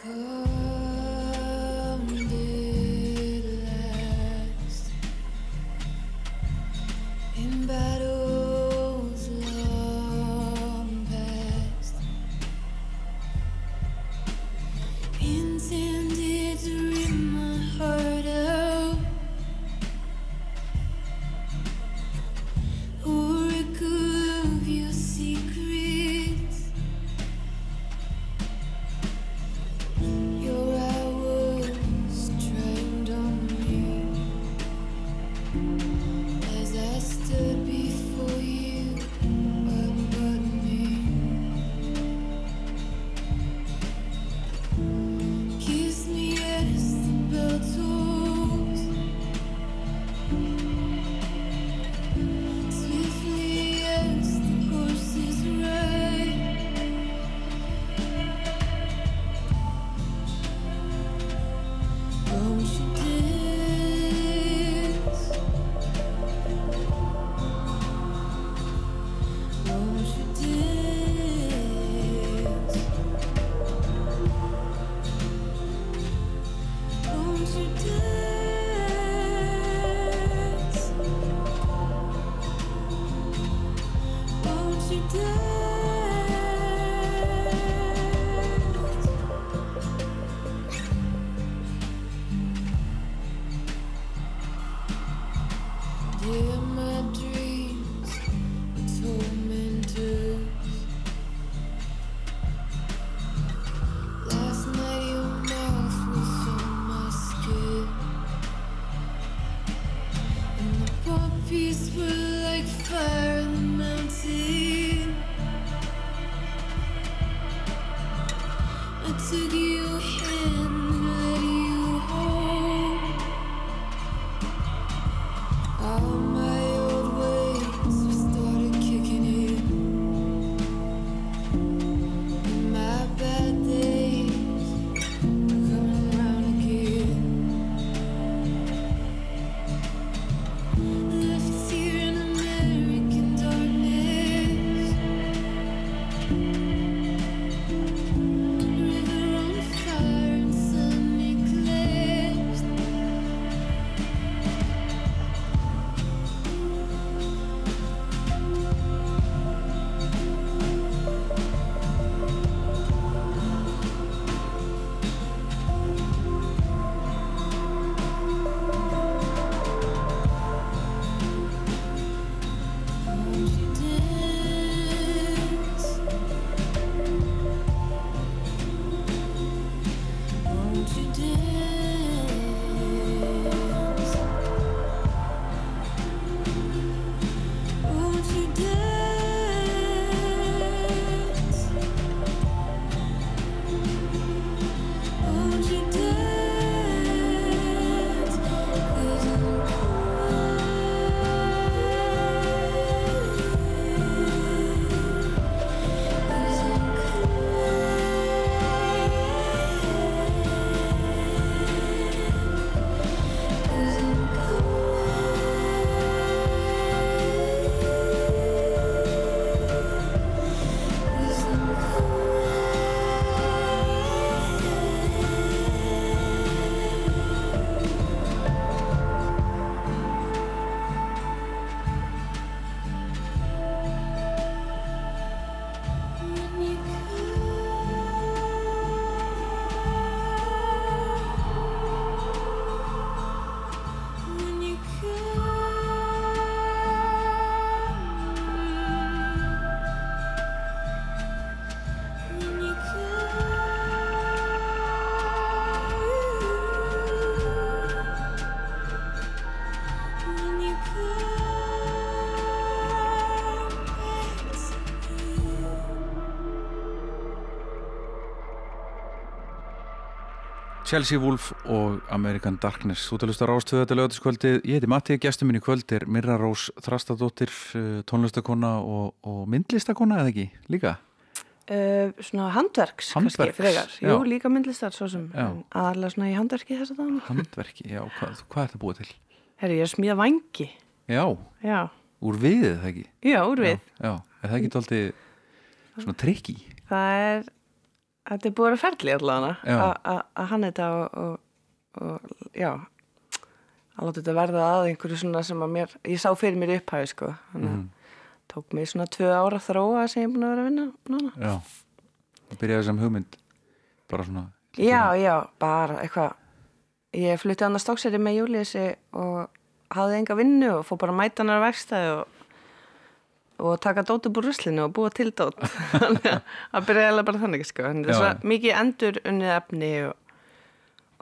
可 Chelsea Wolf og American Darkness útalustar ástöðu þetta lögatiskvöldið ég heiti Matti, gestur minn í kvöld er Mirra Rós Þrastadóttir, eh, tónlistakona og, og myndlistakona eða ekki líka? Uh, svona handverks, handverks kannski fregar Jú, líka myndlistar svo sem aðalega svona í handverki þess að það Handverki, já, hvað, hvað er það búið til? Herri, ég er smíða vangi Já, já. úr við eða ekki? Já, úr við Já, já. er það ekki tóltið svona trikki? Það er þetta er búið að ferli allavega að- hann þetta og, og, og já að láta þetta verða að einhverju svona sem að mér ég sá fyrir mér í upphæfi sko. Þannig að tók mig svona tvö ára þróa sem ég er búin að vera að vinna núna. Já, það byrjaði sem hugmynd bara svona já, já, bara eitthvað. Ég flutti annars stókseri með Júliusi og hafði enga vinnu og fór bara að mæta hann á verkstæði og og taka dót upp úr ruslinu og búa til dót. Þannig að það byrjaði bara þannig sko. en það er mikið endur unnið efni og,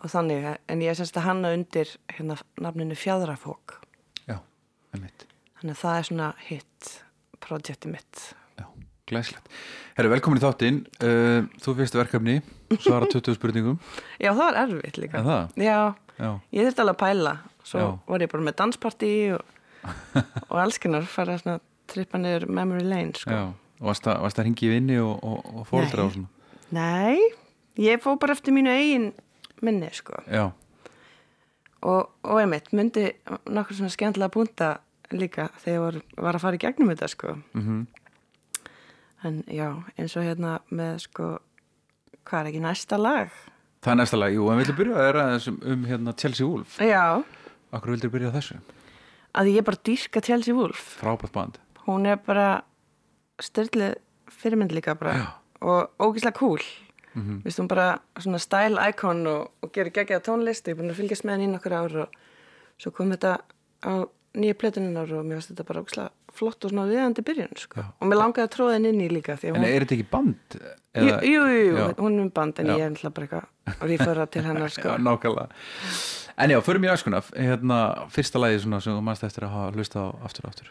og þannig. En ég semst að hanna undir hérna nafninu Fjadrafók Já, einmitt. Þannig að það er svona hitt projekti mitt. Já, glæslegt Herru, velkomin í þáttinn. Uh, Þú fyrst verkefni, svara 20 spurningum. Já það var erfitt líka. Já, Já, ég þurfti alveg að pæla. Svo Já. var ég bara með danspartí og, og allskennar fara svona trippa niður memory lane sko. já Og varst að, varst að ringi í vinni og, og, og fóldra Nei. og svona? Nei, ég fó bara eftir mínu eigin minni sko. Já, og, og einmitt myndi nokkur svona skemmtilega búnda líka þegar var, var að fara í gegnum þetta sko. Mhm. En já, eins og hérna með sko hvað er ekki næsta lag? Það er næsta lag, jú, en villu byrja að vera um hérna Chelsea Wolf? Já, Akkur vildur byrja þessu? að ég bara dýrka Chelsea Wolf. Frábært band hún er bara styrlið fyrirmynd líka bara Já. og ógislega cool mm. -hmm. hún bara svona style icon og, og gerir geggjaða tónlist ég er búin að fylgjast með henni í nokkur ár og svo kom þetta á nýja plötuninnar og mér finnst þetta bara ógislega flott og svona viðandi byrjun sko. Og mér langaði að tróða henni inn í líka að En hún, er þetta ekki band? jú, jú, jú, Já. hún er um band en Já. ég er náttúrulega bara eitthvað að rífara til hennar sko. Nákvæmlega En já, förum í öskuna Hérna, fyrsta svona sem þú mannst eftir að hafa hlusta á aftur og aftur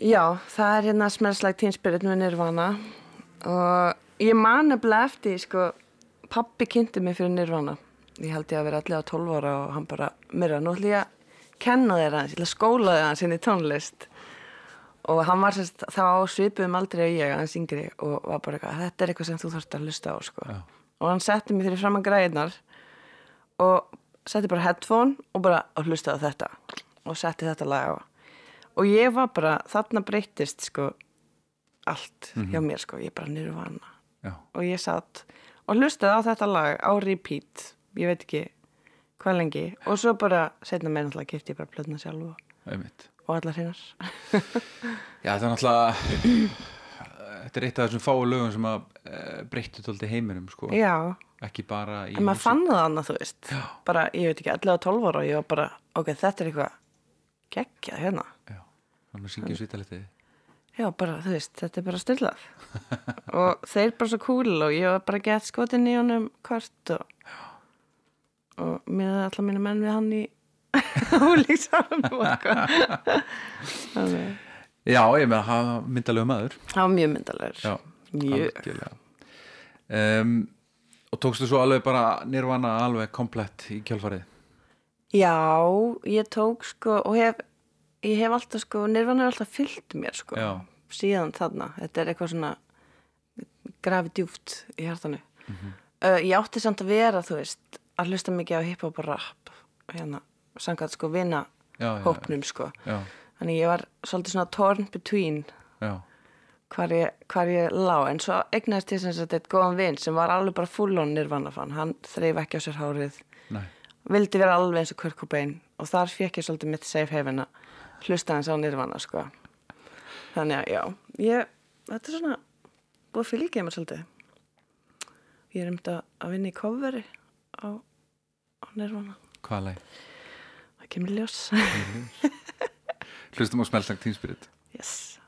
Já, það er hérna Smells Like Teen Spirit með Nirvana. Og ég man nefnilega eftir sko, pappi kynnti mig fyrir Nirvana. Ég held ég að vera allir á 12 ára og hann bara, mér nú ætlum ég að kenna þér hans, ég ætla að skóla þér hans inn í tónlist. Og hann var sérst þá á svipuðum aldrei að ég, hans yngri og var bara eitthvað, þetta er eitthvað sem þú þarfst að hlusta á sko. Já. og hann setti mig fyrir fram að græðinar og setti bara headphone og bara að hlusta á þetta. Og setti þetta lag á og ég var bara, þarna breyttist sko allt hjá mér sko, ég bara nirvana. Já, og ég satt og hlustaði á þetta lag á repeat ég veit ekki hvað lengi. Og svo bara, setna með náttúrulega kipti ég bara plötna sjálf og, allar hinnar Já, það er náttúrulega Þetta er eitt af þessum fáu lögum sem að e, breyttu tóldi heiminum sko. já, ekki bara í en maður fann það annað þú veist. Já. bara, ég veit ekki, 11 og 12 ára og ég var bara, ok, þetta er eitthvað geggjað hérna. Já, þannig að syngjum svítalitið Já, bara, þú veist, þetta er bara styrlað og þeir bara svo cool og ég var bara gett skotin í honum hvort og, og með allar mínu menn við hann í húlíksarum og eitthvað. Já, ég með að hafa myndalegu maður. Það var mjög myndalegur Já, Mjög, um, Og tókstu svo alveg bara nirvana alveg komplett í kjálfarið já, ég tók sko og hef, ég hef alltaf sko, nirvan er alltaf fyllt mér sko Já, síðan þarna, þetta er eitthvað svona grafi djúft í hjartanu. Uh, ég átti samt að vera þú veist, að hlusta mikið á hiphop og rap hérna, sangat sko vina já, hópnum sko. Já, þannig ég var svolítið svona torn between hvar ég, hvar ég lá. En svo egnaðist ég sem sagt eitt góðan vin sem var alveg bara full on nirvana fan. Hann þreif ekki á sér hárið. Nei, vildi vera alveg eins og Cobain. Og þar fekk ég svolítið mitt safe haven að hlusta hans á nirvana sko. Þannig að já ég, þetta er svona búið að fylgja mér svolítið. Ég er um þetta að vinna í coveri á, á nirvana. Hvaða leið? það kemur ljós. Hlustum á smeltang Team Spirit. Yes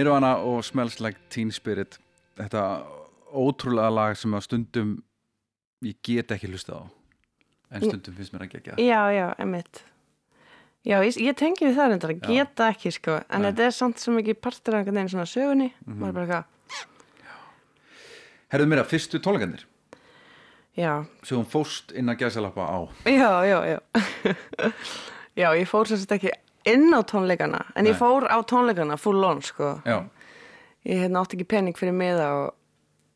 Nirvana og Smells Like Teen Spirit. Þetta ótrúlega lag sem að stundum ég get ekki hlusta á en stundum finnst mér að gegja. Já, já, emitt Já, ég, ég tengi við það reyndar, geta ekki sko, en Nei. þetta er samt sem ekki partur af einhvern veginn svona sögunni, Mhm. maður bara eitthvað Herðu mér að fyrstu tónleikandir Já, sem hún fóst inn að gæsalappa á. Já, já, já. Já, ég fór sem sagt ekki inn á tónleikana, en Nei. ég fór á tónleikana full on sko Já, Ég hérna átti ekki pening fyrir miða og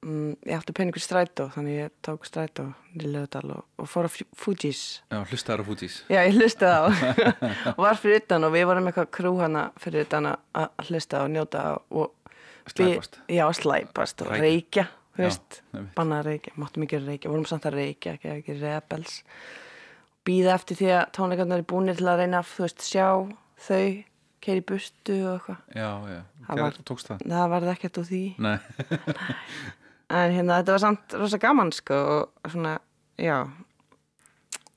mm, ég átti pening fyrir strætó, þannig ég tók strætó í Löðdal og, og fór á Fu- Fugees já hlustaðar á fútís Já, ég hlustaði á og var fyrir utan og við vorum eitthvað krú hana fyrir utan að hlusta og njóta og Slæpast. við- Já, slæpast og Reykja. reykja, að reykja, máttum ekki reykja, vorum samt að reykja, ekki, ekki rebels. Býða eftir því að tónleikarnar er búinir til að reyna að, þú veist, sjá þau, keiri burtu og eitthvað. Já, já, Það var- tókst það? Það varði ekkert úr því. En hérna, þetta var samt rosa gaman, sko, og svona, já,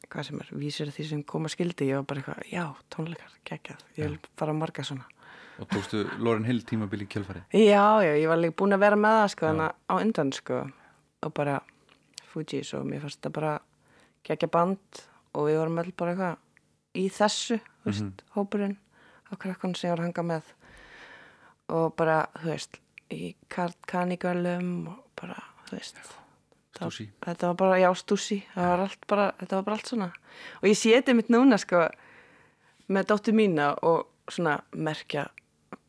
hvað sem er, vísir því sem koma skildi, ég var bara eitthvað, já, tónleikar, geggjað, ég vil fara að marga svona. og tókstu Lauren Hill tímabil í kjölfari Já, já, ég var líka búin að vera með það, sko, þannig á undan, sko, og bara Fugees og mér fannst þetta bara geggja band og við vorum öll bara eitthvað í þessu, þú veist, hópurinn á krakkan sem ég var að hanga með. Og bara, þú veist, í kanigölum og bara, þú veist, Það- þetta var bara, já, stúsi allt bara, þetta var bara allt svona. Og ég þetta mitt núna, sko með dóttur mína og svona merkja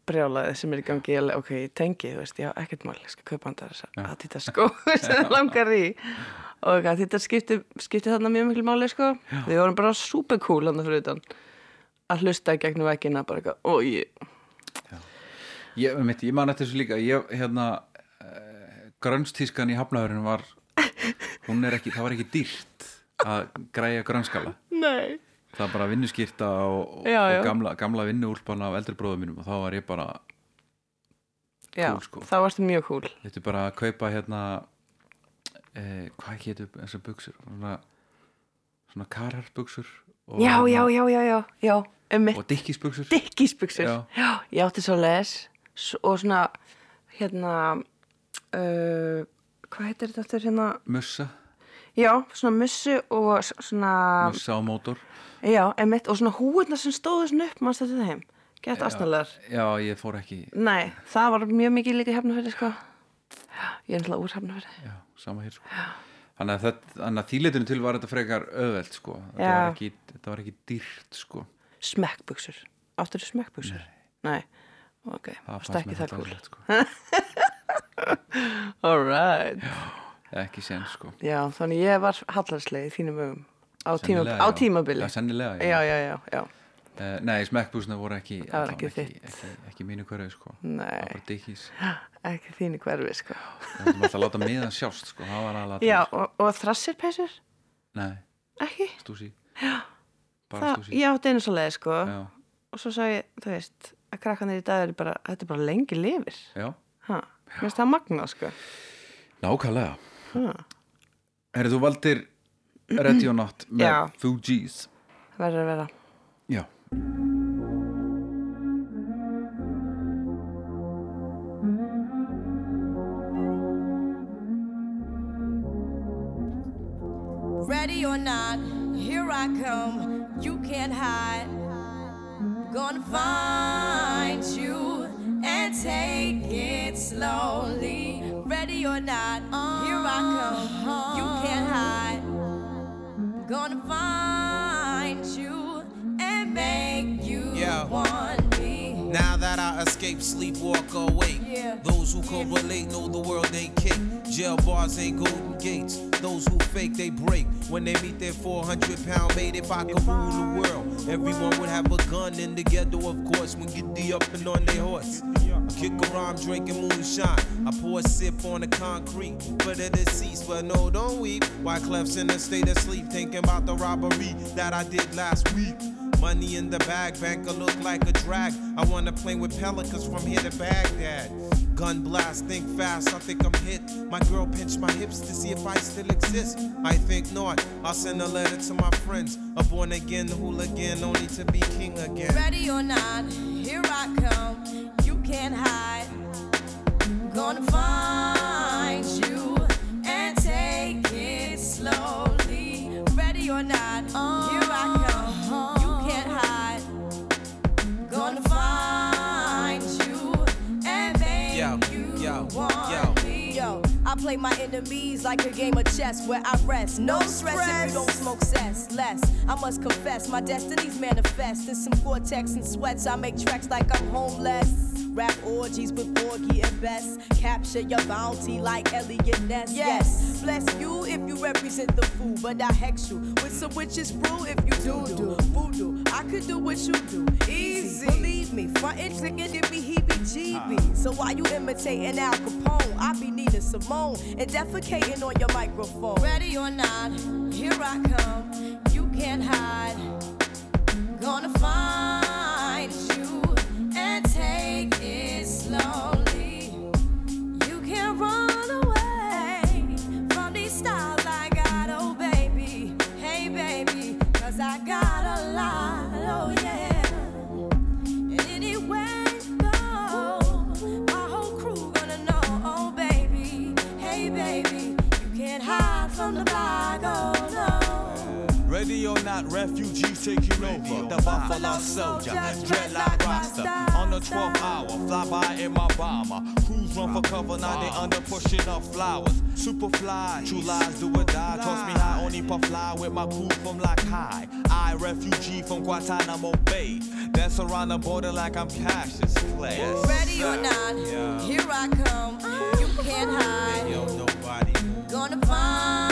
brjálaði sem er í gangi. Ég, ok, ég tengi, þú veist, já, ekkert mál ég skal kaupa hann þess að þetta sko sem það langar í og okay, þetta skipti, skipti þarna mjög miklu máli, sko. Já. við vorum bara super cool hann fyrir utan. Að hlusta gegnum vekkina bara eitthvað, og ég. Ég, mitt, ég man eftir þessu líka. Ég, hérna uh, grönstískan í hafnaðurinn var hún er ekki, það var ekki dýrt að græja grönskala nei, það var bara vinnuskýrta og, Já, já. og gamla, gamla vinnuúlpana af eldri bróðum mínum og þá var ég bara já, Cool, sko. það varst mjög cool. Þetta er bara að kaupa hérna eh, hvað getur þessar buksur svona, svona kararbuksur og, já, hérna, já, já, já, já, já, um og dikkisbuksur Dikkisbuxur Já. Já, ég átti svo les og svona hérna uh, hvað heitir þetta aftur hérna? Mussa, já, svona mussu og svona mussa á mótor. Já, emitt, og svona húurnar sem stóðu svona upp mannst þetta þeim, gett astnalegar já, ég fór ekki nei, það var mjög mikið líka hefnafæri sko. Já, ég er náttúrulega úr hefnafæri já, sama hér sko. Þannig að, að þýleitinu til var þetta frekar öðveld sko. Þetta Já. var, ekki, þetta var ekki dýrt sko. Smekkbuxur, áttur þú smekkbuxur? nei, ok, það varst fannst ekki mér það hræðilegt, sko. alright ekki sen sko. Já, þannig ég var hallarslega í þínum ögum á, tíma, á já. tímabili. Já, sennilega, já, já, já, já. Uh, nei, smekkbúsna voru ekki Það var ekki ekki, ekki, ekki mínu hverju sko. Nei. ekki þínu hverfi sko. það var alltaf að láta miðan sjást sko. Já, og, og þrassirpeysur nei, ekki? Stúsi bara það, stúsi ég átti einu svo leið sko. já, og svo sagði ég, þú veist að krakkanir í dag er bara, þetta er bara lengi lifir. Já, mér finnst það magnað sko. nákvæmlega. Herri, þú valdir Ready or Not með Já. Fugees það verður að vera. Já, Ready or not, here I come. You can't hide. Gonna find you and take it slowly. Ready or not, here I come. You can't hide. Gonna find make you Yeah. want me. Now that I escape, sleep, walk awake. Yeah. Those who correlate know the world ain't cake. Jail bars ain't golden gates. Those who fake, they break. When they meet their 400 pound mate, if I could rule the world, everyone would have a gun in the ghetto, of course, when the up and on their horse. I kick around drinking moonshine. I pour a sip on the concrete for the deceased, but no, don't weep. Why Clef's in a state of sleep, thinking about the robbery that I did last week. Money in the bag, banker look like a drag. I wanna play with pelicans from here to Baghdad. Gun blast, think fast, I think I'm hit. My girl pinched my hips to see if I still exist. I think not. I'll send a letter to my friends. A born again hooligan, only to be king again. Ready or not, here I come. You can't hide. Gonna find you and take it slowly. Ready or not, uh. Play my enemies like a game of chess where I rest. No stress if you don't smoke cess. Less, I must confess, my destinies manifest. In some vortex and sweats, I make tracks like I'm homeless. Rap orgies with Borgie and Best. Capture your bounty like Elliot Ness. Yes, bless you if you represent the fool, but I hex you with some witches brew if you do do voodoo. I could do what you do, easy. Believe me, frontin' chicken give me heebie-jeebies. So while you imitating Al Capone, I be needing Simone and defecating on your microphone. Ready or not, here I come. You can't hide. Gonna find not, refugees taking over. The Buffalo Soldier, dreadlock roster. On the 12th hour, fly by in my bomber. Crews run for cover, now they under pushing up flowers. Super fly, true lies do or die. Toss me high, only puff fly with my crew from like high. I, refugee from Guantanamo Bay. Dance around the border like I'm Cassius Clay. Ready or not, here I come. You can't hide. Yo. Gonna find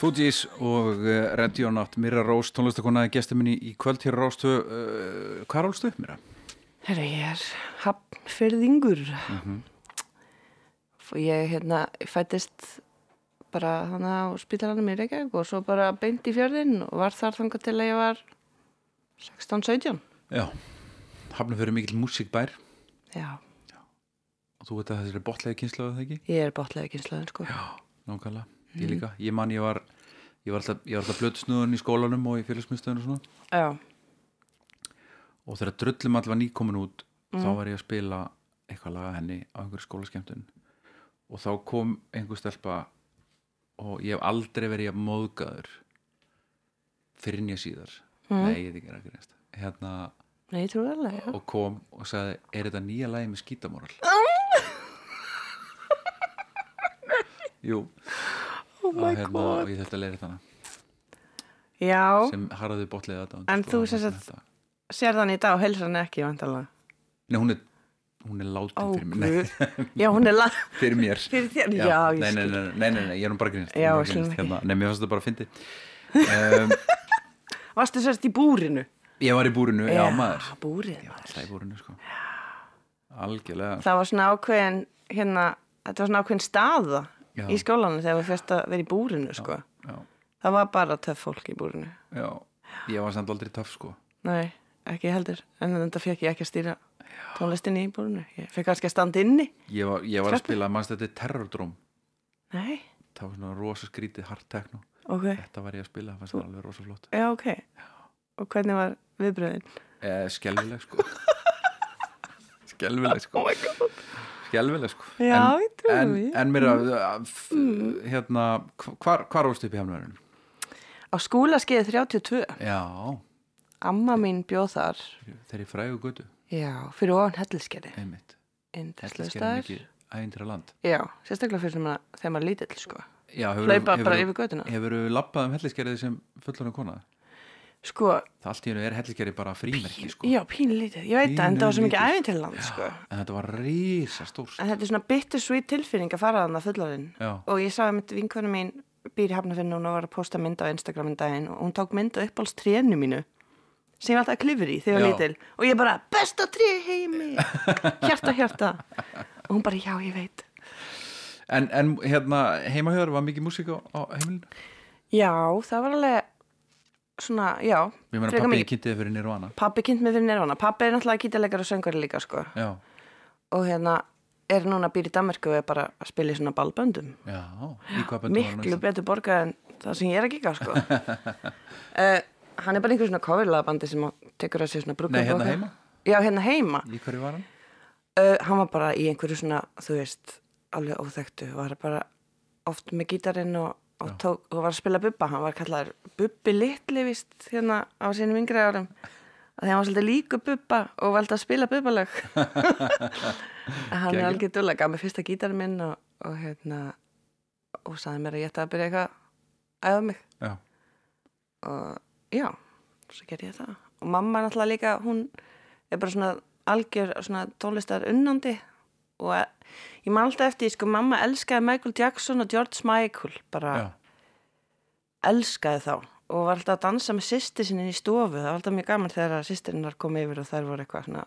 Fugees og uh, Ready or Not Mirra Rós, tónlistakonaði gestur minni í kvöld hér á Rástu uh, Hvað er álstu upp, Mirra? Herra, ég er hafnfyrðingur. Mhm. Og ég hérna fættist bara þannig á spítalanum í Reykjavík og svo bara beint í fjörðin og var þar þangað til að ég var 16-17. Já, hafnum fyrir mikill músikbær Já, og þú veit að þessi er botlega kynnslóðu það ekki? ég er botlega kynslaðin sko. Já, nákvæmlega, ég líka. Ég man, ég var, ég var alltaf, alltaf blödsnúðun í skólanum og í félagsmyndstöðun og svona. Já, og þegar drullum all var nýkomin út þá var ég að spila eitthvað laga henni á einhverju skólaskemmtun. Og þá kom einhver stelpa og ég hef aldrei verið að móðgaður fyrir nýja síðar. Nei, ég þykir ekki reynst hérna, nei, alveg, og kom og sagði, er þetta nýja lagi með skítamóral? Jú Oh my hérna, god. og ég þurfti að leira þannig Já, sem harðaði botlega þetta En þú sem sagt- sér þannig í dag og heilsa hann ekki, vantalega. Nei, hún er, hún er látin Ó, fyrir mér Nei, guð. Já, hún er la... fyrir mér Fyrir þér, já, ég nei, nei, skil. nei, nei, nei, nei, ég er nú bara grínst Já, Ég er bara við skulum grínast, ekki. hérna. Nei, mér fannst þetta bara að fyndi um, Varstu sérst í búrinu? Ég var í búrinu, já, maður Búrið, Ég var maður. alltaf í búrinu, sko Algjörlega Það var svona ákveðin, hérna, þetta var svona ákveðin staða Já. í skólanum þegar við fyrst að vera í búrinu, sko. Já, Það var bara töff fólk í búrinu. já, ég var samt aldrei töff, sko Nei, ekki heldur. En þetta fekk ég ekki að stýra tónlistinni í búrinu. Ég fekk kannski að standa inni. Ég var, ég var að spila, mannst þetta er terrordróm Nei, Það var svona rosa skrítið hard techno ok. Þetta var ég að spila, það fannst það alveg rosa flott Já, ok. Og hvernig var viðbröðin? eh, Skelvileg, sko Skelvileg, sko Oh Skelvileg, sko Já, en, ég trúi en, því. en mér að, f- hérna, hvar, hvar óstu upp í hefnverðinu? Á skúlaskeiði 32. Já, Amma mín bjóð þar. þeir í frægu götu Já, fyrir ofan Indislega þetta er mikið ævindir land Já, sérstaklega fyrir þegar maður er lítill, sko. Já, Hlaupa bara yfir götuna. Hefur þú lappað um helliskerið sem fullorinn kona? Sko, Það allt í hennu er helliskerið bara frímerki sko. já, pínlítið. Ég veit það, en það var svo mikið æfintilland, sko. En þetta var rísa stórt En þetta er svona bittersweet tilfinning að fara þannig að fullorinn. Já. Og ég sá að mitt vinkonu mín býr í Hafnafinn og hún var að posta mynd á Instagram um daginn og hún tók mynd á uppáhaldstrénu mínu sem ég alltaf klifur í þegar ég var lítil og ég bara, besta tré heimi hjarta, hjarta og hún bara, já, ég veit En, en hérna, heimahjöður var mikið músík á heimilinu? já, það var alveg svona, já Ég meina pappi mikið. kynntiði fyrir Nirvana Pabbi kynnt mig fyrir nefna Pabbi er náttúrulega gítarleikar og söngari líka sko. Já, og hérna er núna býr í Danmarku og er bara að spila í svona ballböndum já, í hvað böndu var miklu betur borgað en það sem ég er að gíka sko. uh, hann er bara einhver svona coverlagabandi sem tekur að sér svona brúkum Nei, hérna heima? já, hérna heima Í hverju var hann? uh, hann var bara í einhverju svona þú veist, alveg óþektu var bara oft með gítarinn og, og, tók, og var að spila bubba hann var kallar bubbi litli vist hérna á sínum yngri árum. Að því hann var svolítið líku bubba og valdi að spila bubbalag. Hann er algjör dúlega gaf mér fyrsta gítarinn minn og, og hérna og saði mér að ég ætti að byrja eitthvað að æfa mig. Já, og já, svo ger ég það. Og mamma er náttúrulega líka, hún er bara svona algjör svona tónlistar unnandi og ég man alltaf eftir, sko, mamma elskaði Michael Jackson og George Michael bara já, elskaði þá. Og var alltaf að dansa með sýsti sinni í stofu, það var alltaf mjög gaman þegar sýstirinnar kom yfir og þær voru eitthvað svona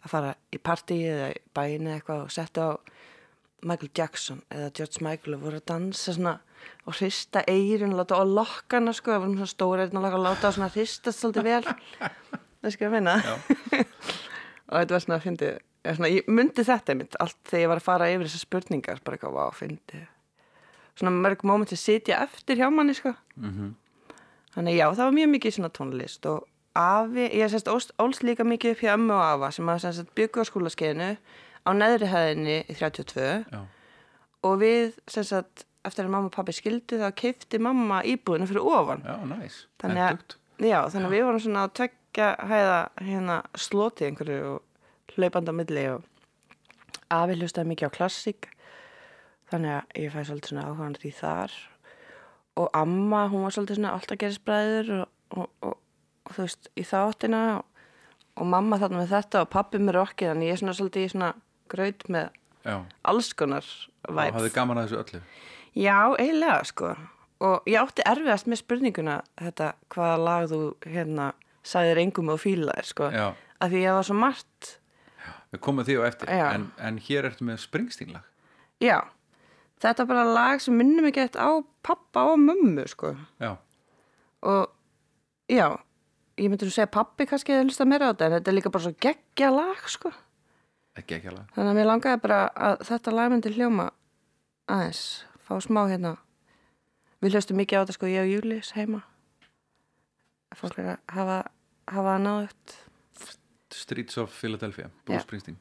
að fara í partíi eða í bæinu eitthvað og setja á Michael Jackson eða George Michael og voru að dansa svona og hrista eirun og láta á lokkana sko, það voru svona stóra eirun og láta, á svona hristast svolítið vel. Það skal ég finna og þetta var svona að fyndi svona, ég myndi þetta einmitt allt þegar ég var að fara yfir þessar spurningar bara eitthvað, vá, fyndi svona mörg móment að sitja eftir hjá manni sko. Þannig já, það var mjög mikið svona tónlist og afi, ég sérst ólst, líka mikið upp hjá ömmu og afa sem að byggu á skólaskeiðinu á neðri hæðinni í 32 já, og við sérst eftir að mamma og pappi skildu þá keifti mamma íbúðinu fyrir ofan. já, næs Þannig að, já, þannig að við vorum svona að tvekja hæða hérna sloti einhverju og hlaupandi á milli og afi hlustaði mikið á klassík þannig að ég fæ svolítið svona áhugan því þar. Og amma, hún var svolítið svona alltaf gerisbræður og, og, og, og þú veist, í þáttina. Og, og mamma þarna með þetta og pappi með rockið þannig ég er svona svolítið í svona graut með Já, alls konar og væp. hafði gaman að þessu öllu? Já, eiginlega sko. Og ég átti erfiðast með spurninguna þetta hvaða lag þú hérna sagðir engum og fílaðir sko. Já, af því ég var svo margt við komum því á eftir. En, en hér ertu með springstínlag Já, þetta er bara lag sem minnum ekki eitt á pappa og mömmu sko. Já, og já, ég myndi að segja pappi kannski að hlusta meira á þetta en þetta er líka bara svo geggja lag sko. Ekki alveg þannig að mér langaði bara að þetta lag myndi hljóma aðeins, fá smá hérna. Við hlustum mikið á þetta sko ég og Júlis heima. Fólk er að hafa, hafa náðut Streets of Philadelphia, Bruce. Springsteen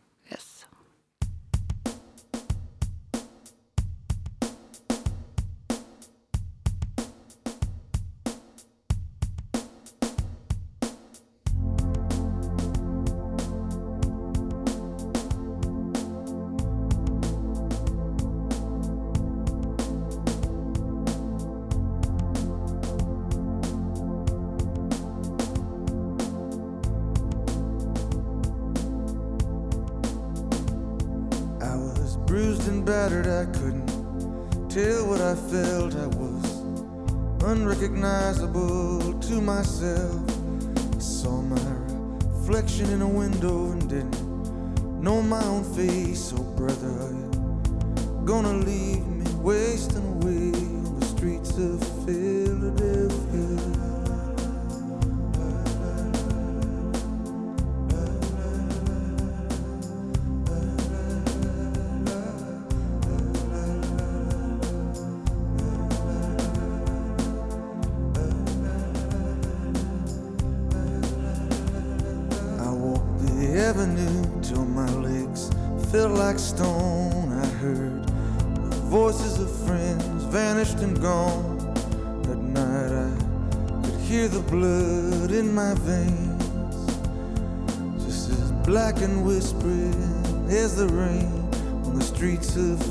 was bruised and battered, I couldn't tell what I felt. I was unrecognizable to myself. I saw my reflection in a window and didn't know my own face. Oh, brother, are you gonna leave me wasting away on the streets of Philadelphia? Streets of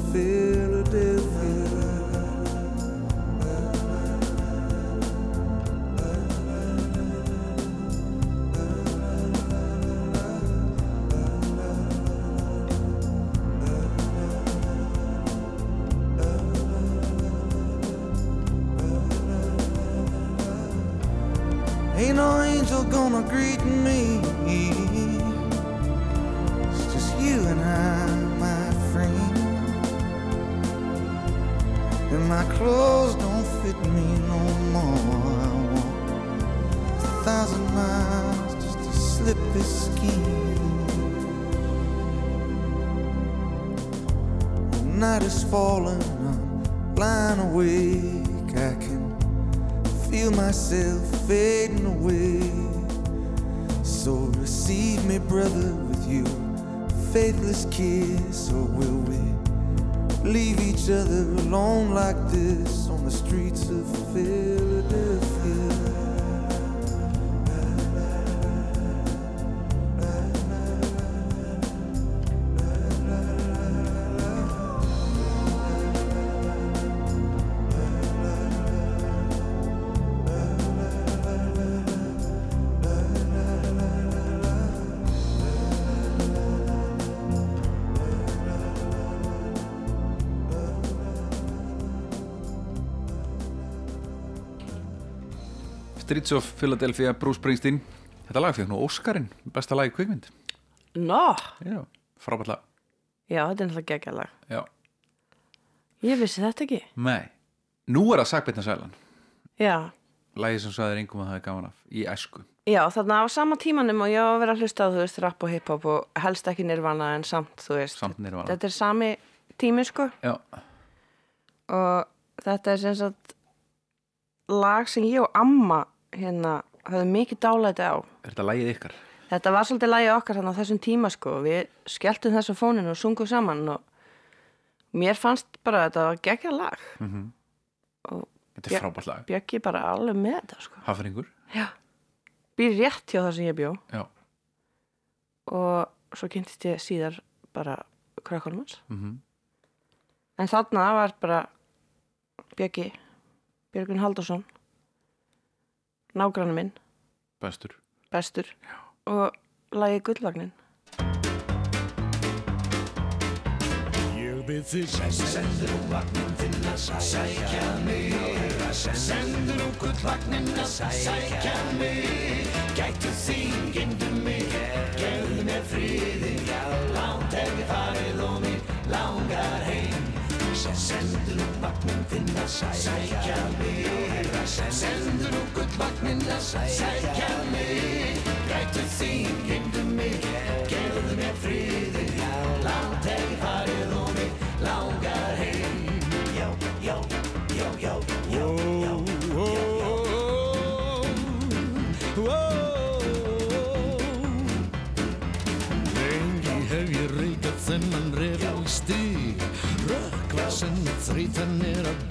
Streets of Philadelphia, Bruce Springsteen. Þetta lag fekk nú Óskarinn, besta lag í kvikmynd. Nó, Já, frábært lag. Já, þetta er náttúrulega geggjalag. Já, Ég vissi þetta ekki. nei. Nú er það Sagbirna Sælan. Já, Lagi sem sagðir engum að það er gaman af Í æsku. Já, þarna á sama tímanum og ég á að vera að hlusta á, þú veist, rap og hip-hop og helst ekki nirvana en samt, þú veist. Samt Nirvana. Þetta er sami tími, sko, Já, og þetta er sem sagt lag sem ég og amma hérna höfðu mikið dálæti á. er þetta lagið ykkar? Þetta var svolítið lagið okkar þannig á þessum tíma sko. Við skelltum þessu fóninu og sungum saman og mér fannst bara að þetta var geggja lag. Og Þetta er frábært lag bjöggi bara alveg með þetta sko. Hafringur Já. Býr rétt hjá það sem ég bjó Já, og svo kynntist ég síðar bara krökkunum hans. Mhm. En þarna var bara bjöggi, Björgun Haldursson, nágrann minn, bestur. Bestur. Og lagið Gullvagnin. Ég byrð þig Sendur um vagnin þinn að sækja mig. Sendur um gullvagnin að sækja mig. Gætu þín, gemdu mig. Gefðu mér friði Langt hef ég farið og mig langar heim. Sendur um vagnin þinn að sækja mig Sendur um gullvagnin að sækja mig Gætu þín, gemdu mig Gefðu mér Langt hef ég farið og mig langar heim Já, já, já, já, já, já, Lengi hef ég reykað þennan refalsti Rökkva sem þreytan er að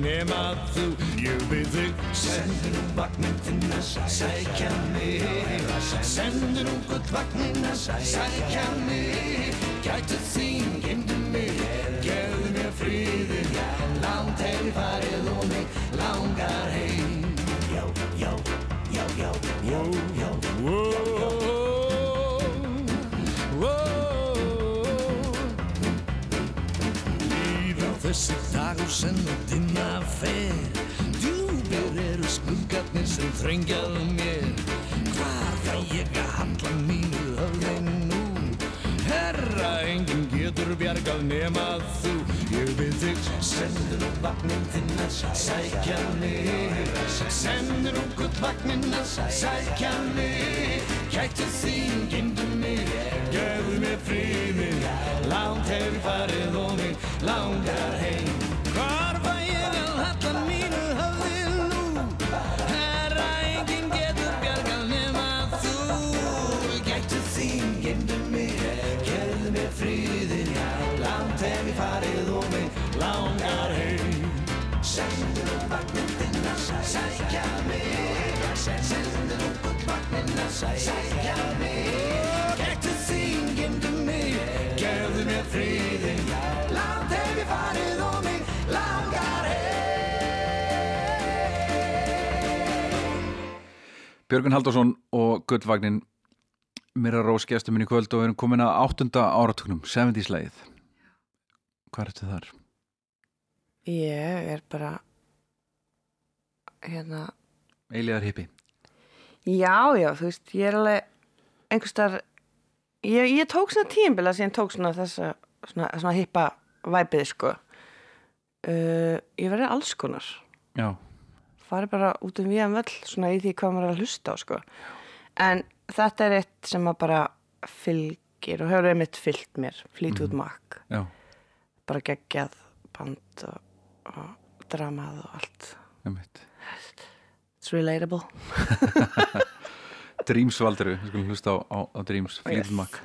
nema þú byrð þig. Sendu nú vagnin þinn að sækja mig. Sendu nú gullvagnin að sækja mig. Gætu þín, gemdu mig. Gefðu mér friði Langt hef ég farið og mig langar heim. Já, já, já, já, já, já, já, Líður þessi dagur að dinna fer Djúbir eru skuggarnir sem þrengjað mér. Hvar fæ ég að handla mínu höfði nú? Herra, enginn getur bjargað nema þú. Ég byrð þig Sendur nú vagnin þinn að sækja mig. Sendur nú gullvagnin að sækja mig. Gætu þín, gemdu mig. Og mig gemdu mig. Langt hef ég farið og mig langar heim Sækja mig. Sækja mig. Gætu Björgun Haldarsson og Guldvagnin Mira Rós gestur minn í kvöld og við erum komin að áttunda áratöknum 70's leið Hvað ertu þar? Ég er bara hérna. Eiliðar hippi. Já, já, þú veist, ég er alveg einhverstaðar ég, ég tók svona tímbila sem ég tók svona þessa svona, svona hippa væpið sko. Uh, ég verði alls konar. Já fari bara út um viðan völl svona í því hvað maður er að hlusta á sko. en þetta er eitt sem maður bara fylgir og hefur einmitt fylgt mér, flýt út makk mm. bara geggjað band og, og dramað og allt. It's relatable. Dreams valduru, við skulum hlusta á, á, á Dreams flýt út makk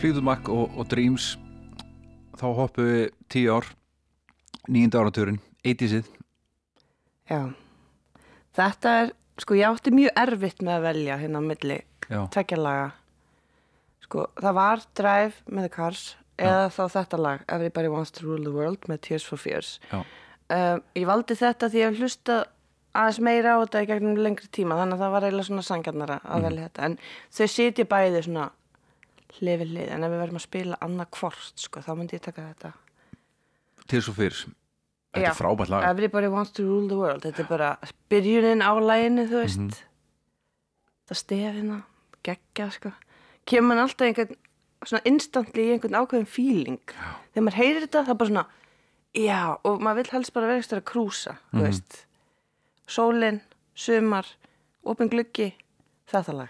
Flýðumakk og, og Dreams þá hoppum við tíu ár nýjunda áratúrin, 80'sið Já. Þetta er, sko ég átti mjög erfitt með að velja hérna á milli tveggjarlaga sko það var Drive með The Cars Já. eða þá þetta lag, Everybody Wants to Rule the World með Tears for Fears. Um, ég valdi þetta því að hlusta aðeins meira á þetta í gegnum lengri tíma þannig að það var eiginlega svona sangarnara að mm. velja þetta. En þau sitja bæði svona hlið við hlið en ef við verðum að spila annað hvort sko þá myndi ég taka þetta. Til svo fyrr. Þetta Já. er frábært lag. Everybody wants to rule the world. Þetta er bara byrjunin á læginu þú veist. Mhm. það stefina, geggja sko. Kemur mann alltaf einhvern svona instantly í einhvern ákveðin feeling. Þegar maður heyrir þetta það er bara svona já og maður vill helst bara vera ekstra að krúsa Mhm. þú veist. Sólin, sumar opin gluggi, þetta lag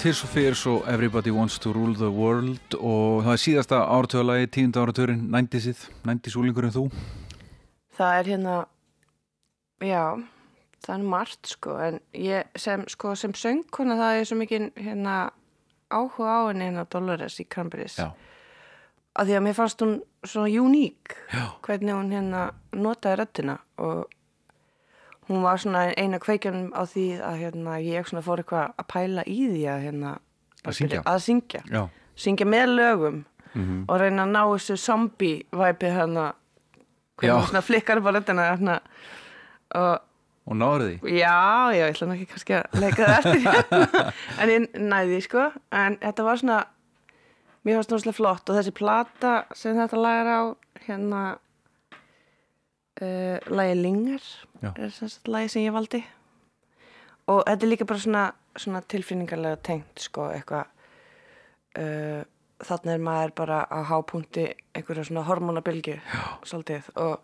Tears for Fears og Everybody Wants to Rule the World og það er síðasta áratöðalagi, tíunda áratöðurinn, nændisið, nændisúlingurinn þú? Það er hérna Já, það er margt sko en ég sem, sko, sem söngkona það er svo mikið hérna áhuga á henni hérna Dolores í Cranberries. Já, að því að mér fannst hún svo uník hvernig hún hérna notaði röddina og hún var svona eina kveikjan á því að hérna ég svona fór eitthvað að pæla í því að hérna Að syngja. að syngja, syngja með lögum Mhm. og reyna að ná þessu zombie væpi hérna svona flikkar á röddina hérna og og náður því? Já, já, ég ætla nú ekki kannski að leika það eftir. Hérna. en ég næði því, sko. En þetta var svona mér fannst náttúrulega flott. Og þessi plata sem þetta lagar á hérna uh, lagi Lingar Já. er sem sagt lagi sem ég valdi. Og þetta er líka bara svona, svona tilfinningarlega tengt, sko, eitthvað uh, þannig er maður bara á hápunkti einhverja svona hormonabilgju svolítið og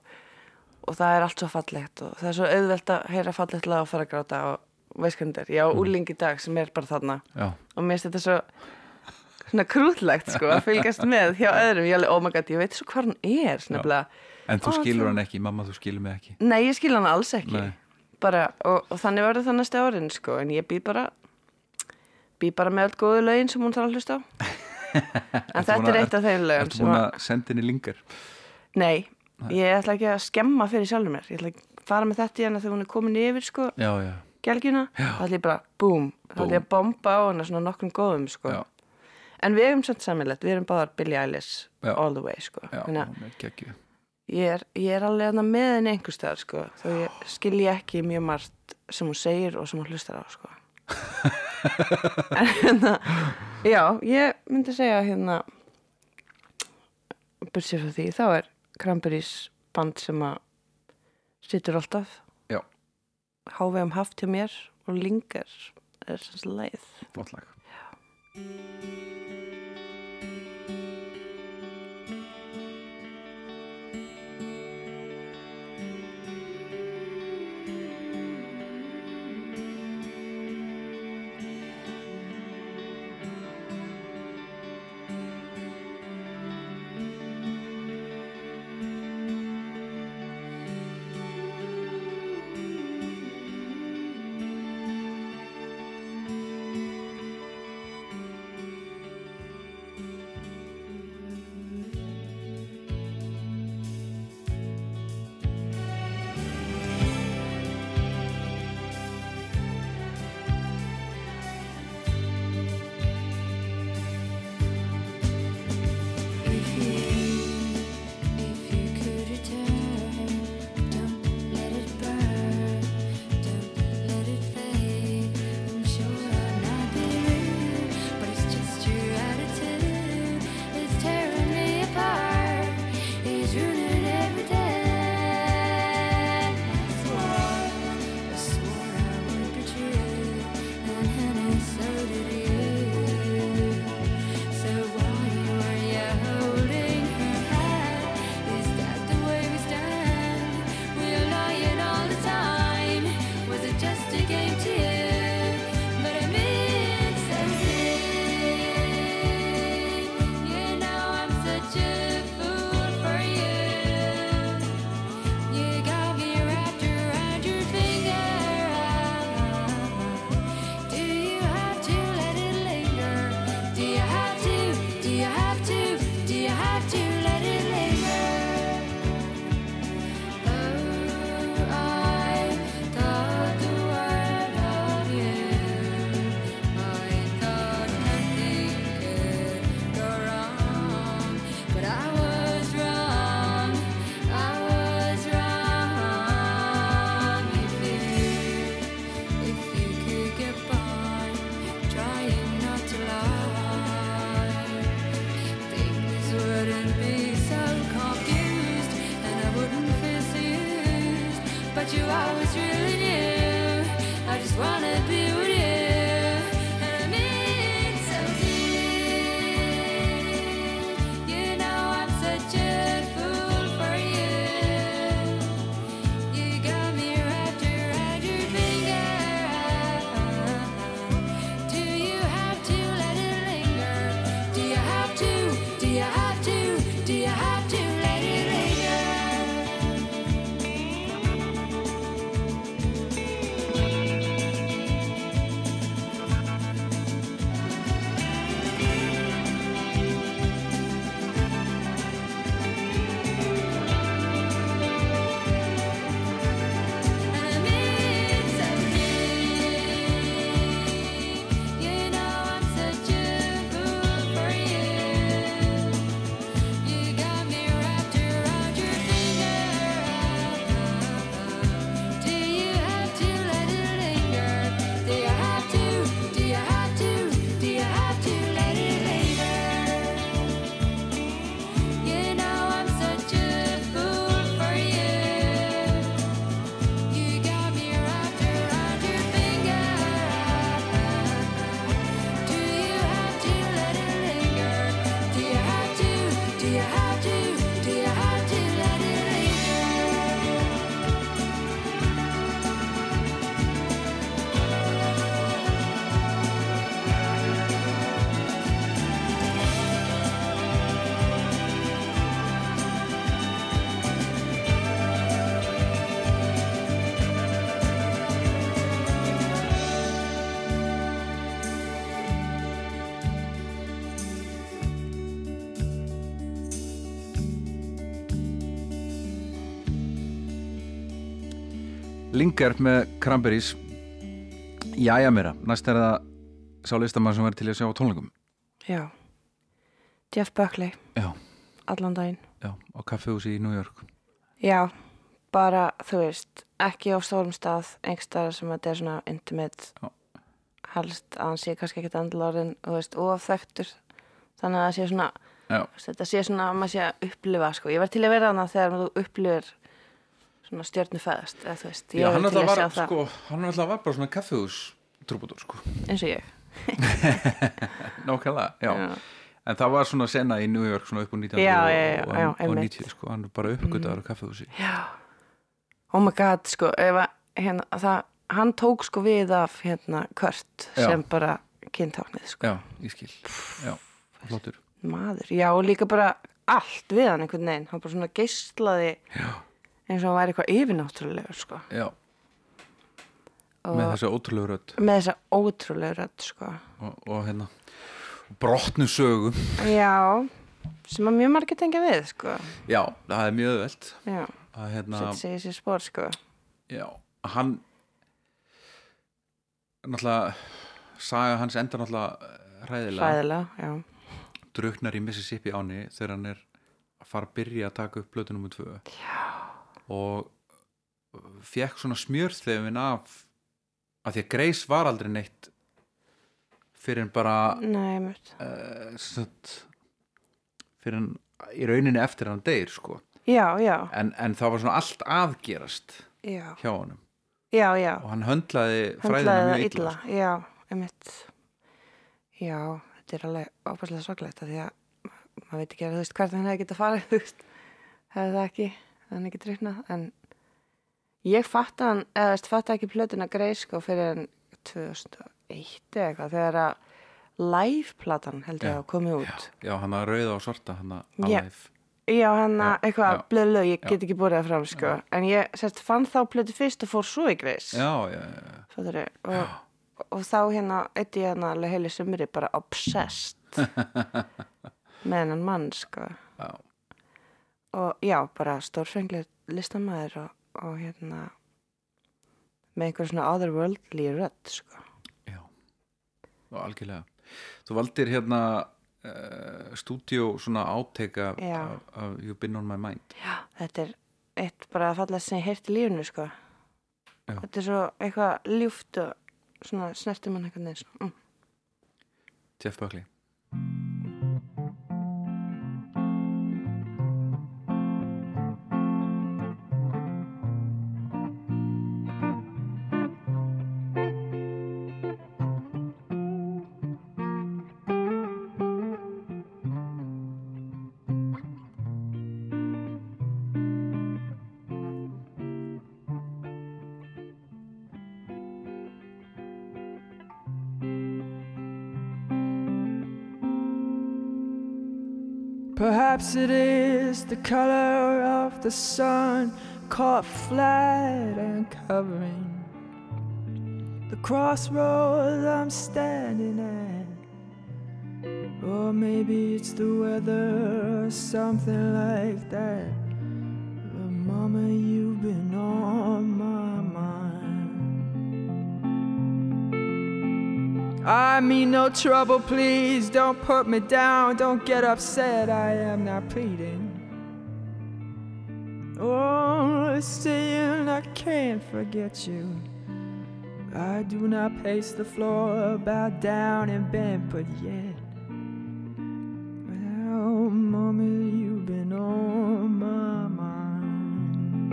og það er allt svo fallegt og það er svo auðvelt að heyra fallegt lag og fara að gráta og veist hvernig þetta er, ég á úling í dag sem er bara þarna. Já, og mér finnst þetta svo svona krútlegt sko að fylgjast með hjá öðrum, ég alveg, oh my god, ég veit svo hvað hún er snöfnilega, en þú skilur hann ekki, mamma þú skilur mig ekki. Nei ég skil hann alls ekki. Bara, og, og þannig verður það næstu árin sko, en ég bý bara bý bara með öll góðu lögin sem hún þarf að hlusta á. En þetta er eitt af þeim lögum sem búin að, senda henni lingar? nei, ég ætla ekki að skemma fyrir sjálfur mér, ég ætla að fara með þetta í hana þegar hún er komin yfir sko Já, já, gelgjuna, þá ætla ég bara búm, þá ætla ég að bomba á hana svona nokkrum góðum sko. já, en við erum samt samilegt, við erum báðar Billie Eilish all the way sko. Þannig ég, er, ég er alveg hana með henni einhvers staðar sko. þó ég skilji ekki mjög margt sem hún segir og sem hún hlustar á sko. en hérna já, ég myndi segja hérna bursið frá því, þá er Cranberries band sem að situr alltaf Já, hávegum haft hjá mér og lingar er sagt leið flott lag Lingard með Cranberries Jæja meira, næst er það sá listamann sem verður til að sjá tónleikum Já. Jeff Buckley, Já, allan daginn. já, á kaffehúsi í New York Já, bara, þú veist, ekki á stórum stað, einhverstaðar sem þetta er svona intimate, Já. helst að hann sé kannski ekkert andlorðin, þú veist, ofþektur. Þannig að það sé svona, Já, þetta sé svona að maður sé að upplifa, sko. Ég var til að vera hana þegar þú upplifir svona stjörnu fæðast, eða þú veist, ég var hann til alltaf að sjá var það, sko, hann alltaf var bara svona kaffehús trúbútur sko eins og ég. Nákvæmlega, já. Já. En það var svona sena í New York svona upp á 1900 Já, og, já, og, og einmitt. 90 sko, hann er bara uppgötaður á kaffehúsi Já. Oh my god, sko, ef að, hérna, það, hann tók sko við af, hérna, Kurt sem bara kyntáknið, sko. Já, ég skil Já, flottur maður, já og líka bara allt við hann einhvern veginn, hann bara svona geislaði Já, eins og hann væri eitthvað yfirnáttúrulegur sko. Já, og með þessa ótrúlegu rödd. með þessa ótrúlegu rödd sko. Og, og hérna brotnu sögu. Já, sem að mjög margir tengja við sko. Já, það er mjög já, að hérna, sig í sér spór sko. Já, hann náttúrulega saga hans endar náttúrulega hræðilega, já, druknar í Mississippi áni þegar hann er að fara að byrja að taka upp blötu nummer tvö. Já. Og fekk svona smjörþefin af að því að Grace var aldrei neitt fyrir en bara nei, uh, satt, fyrir en í rauninni eftir hann deyr sko. Já, já, en, en það var svona allt aðgerast já, hjá honum. Já, já. Og hann höndlaði fræðina mjög illa, illa, sko. já, einmitt. Já, þetta er alveg opaslega sorglegt af því að maður veit ekki að þú veist hvert hann hefði farið þú veist, hefði það ekki hann ekki drifnað en ég fatt hann, eða fatt ekki plötuna greið sko fyrir en 2001 eða eitthvað þegar að live-platan held ég Já, að komið út já, hann að rauða og svarta hann að Já. alive Já, hann Já, að eitthvað já. blöð lög, ég Já. get ekki búið það fram sko. en ég sérst, fann þá plötu fyrst og fór svo í greis já, já, já, Fattarðu? og, og þá hérna eitt ég hérna heilu sumri bara obsessed með hennan mann sko. já. Og já, bara stórfenglir listamæður og, og hérna með einhver svona otherworldly rödd sko. Já, og algjörlega. Þú valdir hérna uh, stúdíó svona áteka af, af, You've Been On My Mind. já, þetta er eitt bara að falla sem ég heyrti í lífinu sko. Já. þetta er svo eitthvað ljúft og svona snertir mann eitthvað neins mm. Jeff Buckley. The color of the sun caught flat and covering the crossroads I'm standing at. Or maybe it's the weather or something like that. But mama, you've been on my mind. I mean no trouble, please don't put me down, don't get upset, I am not pleading. Oh, saying I can't forget you. I do not pace the floor, bow down and bend, but yet. Well, mommy, you've been on my mind.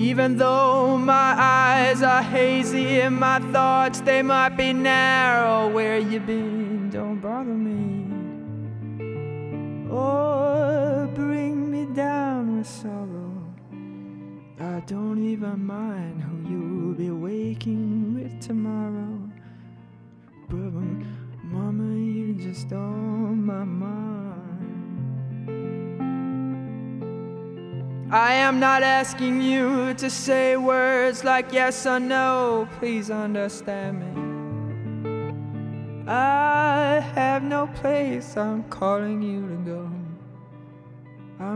Even though my eyes are hazy and my thoughts they might be narrow, where you been? Don't bother me. Sorrow. I don't even mind who you'll be waking with tomorrow. But mama, you just on my mind. I am not asking you to say words like yes or no. Please understand me. I have no place I'm calling you to go.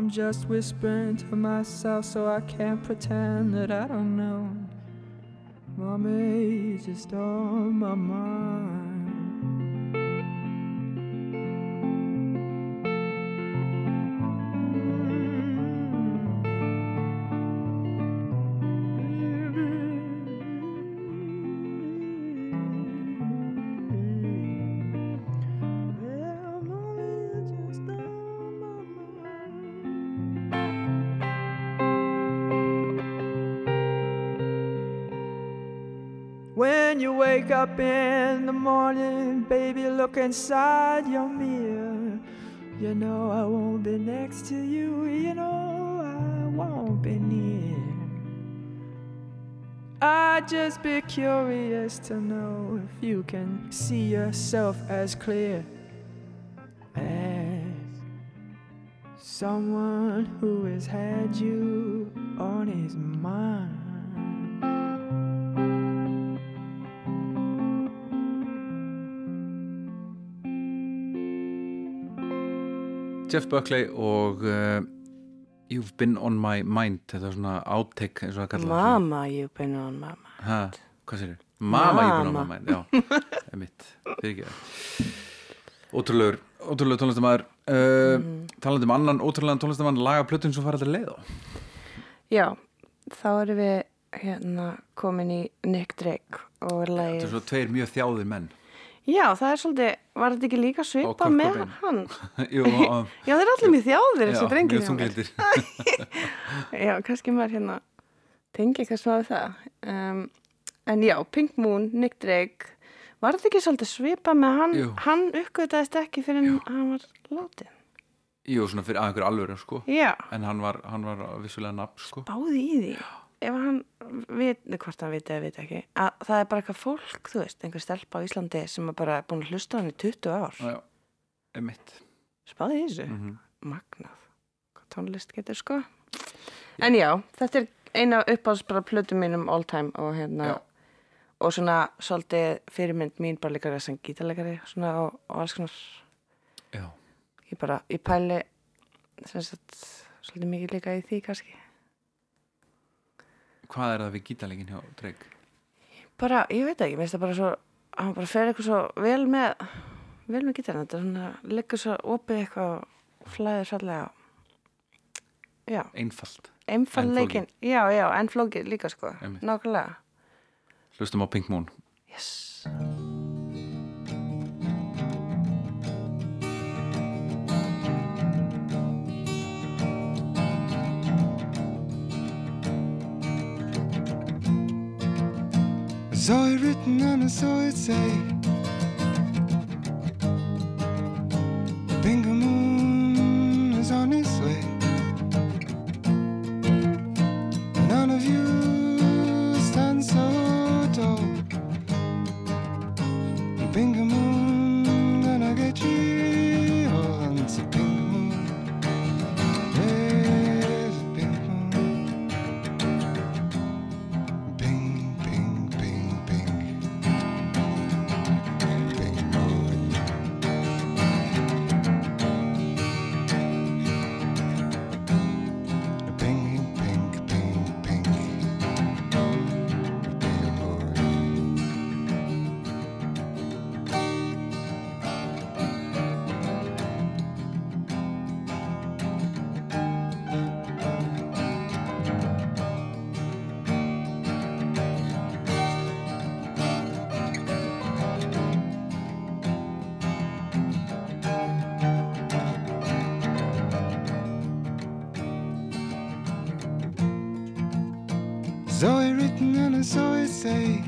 I'm just whispering to myself so I can't pretend that I don't know. Mommy, just on my mind. Wake up in the morning, baby, look inside your mirror. You know I won't be next to you, you know I won't be near. I'd just be curious to know if you can see yourself as clear as someone who has had you on his mind. Jeff Buckley og uh, You've Been On My Mind þetta er svona outtake eins og það kallar Mama, you've been on my mind. ha, hvað sér Mama You've Been On Mama. My Mind já, emitt, fyrir ekki það ótrúlegur, ótrúlegur tónlistamæður uh, Mhm. talandi um annan ótrúlegan tónlistamann laga plötun sem fara allir leið á Já, þá erum við hérna komin í Nick Drake og þetta lagið. er svo tveir mjög þjáðir menn Já, það er svolítið, var þetta ekki líka svipa með hann? Jú, og, Já, þeir eru allir mjög þjáðir já, þessi drengir. mjög hjá mér. þunglindir Já, kannski maður hérna tengi eitthvað við það. Um, en já, Pink Moon, Nick Drake, var þetta ekki svolítið svipa með hann? Jú. Hann uppgötaðist ekki fyrir hann var látið. Jú, svona fyrir að einhver alvöru sko Já, en hann var, hann var vissulega nafn sko báði í því. Ef hann veit, hvort hann veit eða veit ekki, að það er bara eitthvað fólk, þú veist, einhver stelpa á Íslandi sem er bara búin að hlusta hann í 20 ár. Spáði í þessu. Mhm. Magnað. Hvað tónlist getur sko. En já, þetta er eina uppáðs bara plötu mínum all time og hérna Já. og svona svolítið fyrirmynd mín bara líka sem gítarleikari svona og, og alls konar já, ég bara, ég pæli sagt svolítið mikið líka í því kannski hvað er það við gítalegin hjá Drake? bara, ég veit ekki, mér finnst það bara svo hann bara fer eitthvað svo vel með vel með gítarinn, þetta er svona liggur svo opið eitthvað og flæðir svolítið já, Einfalt. Einfallleikin já, já, en flókið líka sko. Nákvæmlega. Hlustum á Pink Moon. Yes. Saw it written and I saw it say Bingo say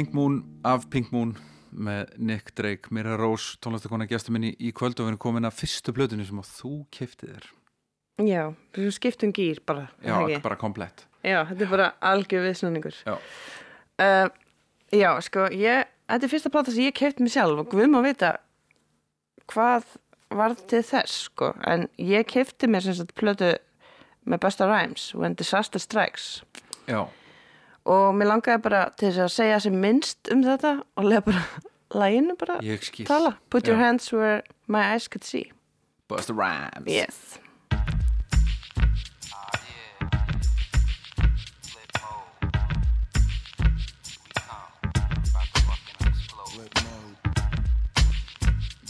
Pink Moon af Pink Moon með Nick Drake, Mira Rose tónlistakona gestur minni í kvöld og við erum komin að fyrstu blöðunni sem að þú keftið þér. Já, við skiptum gýr bara já, ekki? bara komplett. Já, þetta er bara algjör viðsnöningur já, uh, Já, sko, ég Þetta er fyrsta plata sem ég kefti mig sjálf og guð má vita hvað var til þess, sko. En ég kefti mér sem sagt plötu með Busta Rhymes When Disaster Strikes. Já, og mér langaði bara til þess að segja sem minnst um þetta og lega bara læginu bara tala Put your Já. hands where my eyes could see Busta Rhymes Yes.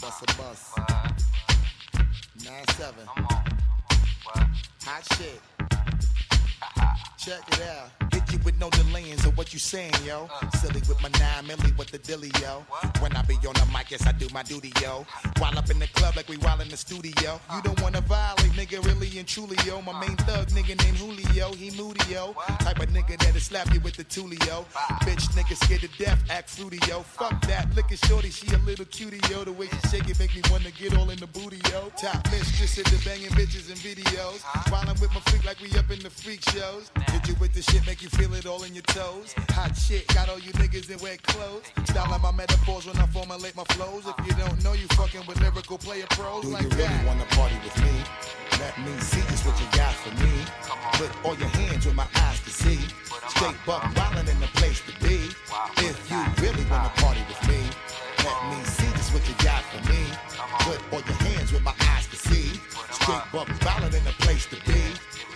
Bust a bus. Nine seven. Hot shit. Check it out. Hit with no delayings of what you saying, yo. Silly with my nine milli with the dilly, yo. When I be on the mic, yes, I do my duty, yo. While up in the club like we while in the studio. You don't wanna violate, nigga, really and truly, yo. My main thug nigga named Julio, he moody, yo. Type of nigga that'll slap you with the tulio. Bitch nigga scared to death, act fruity, yo. Fuck that, look at shorty, she a little cutie, yo. The way she shake it make me wanna get all in the booty, yo. Top mistress in the banging bitches and videos. While I'm with my freak like we up in the freak shows. Hit you with the shit, make you feel it all in your toes. Hot shit, got all you niggas in wet clothes. Styling my metaphors when I formulate my flows. If you don't know, you fucking with lyrical player pros Do like you really that. wanna party with me? Let me see just what you got for me. Put all your hands where my eyes can see. Straight buck wildin' in the place to be. If you really wanna party with me, let me see just what you got for me. Put all your hands where my eyes can see. Straight buck wildin' in the place to be.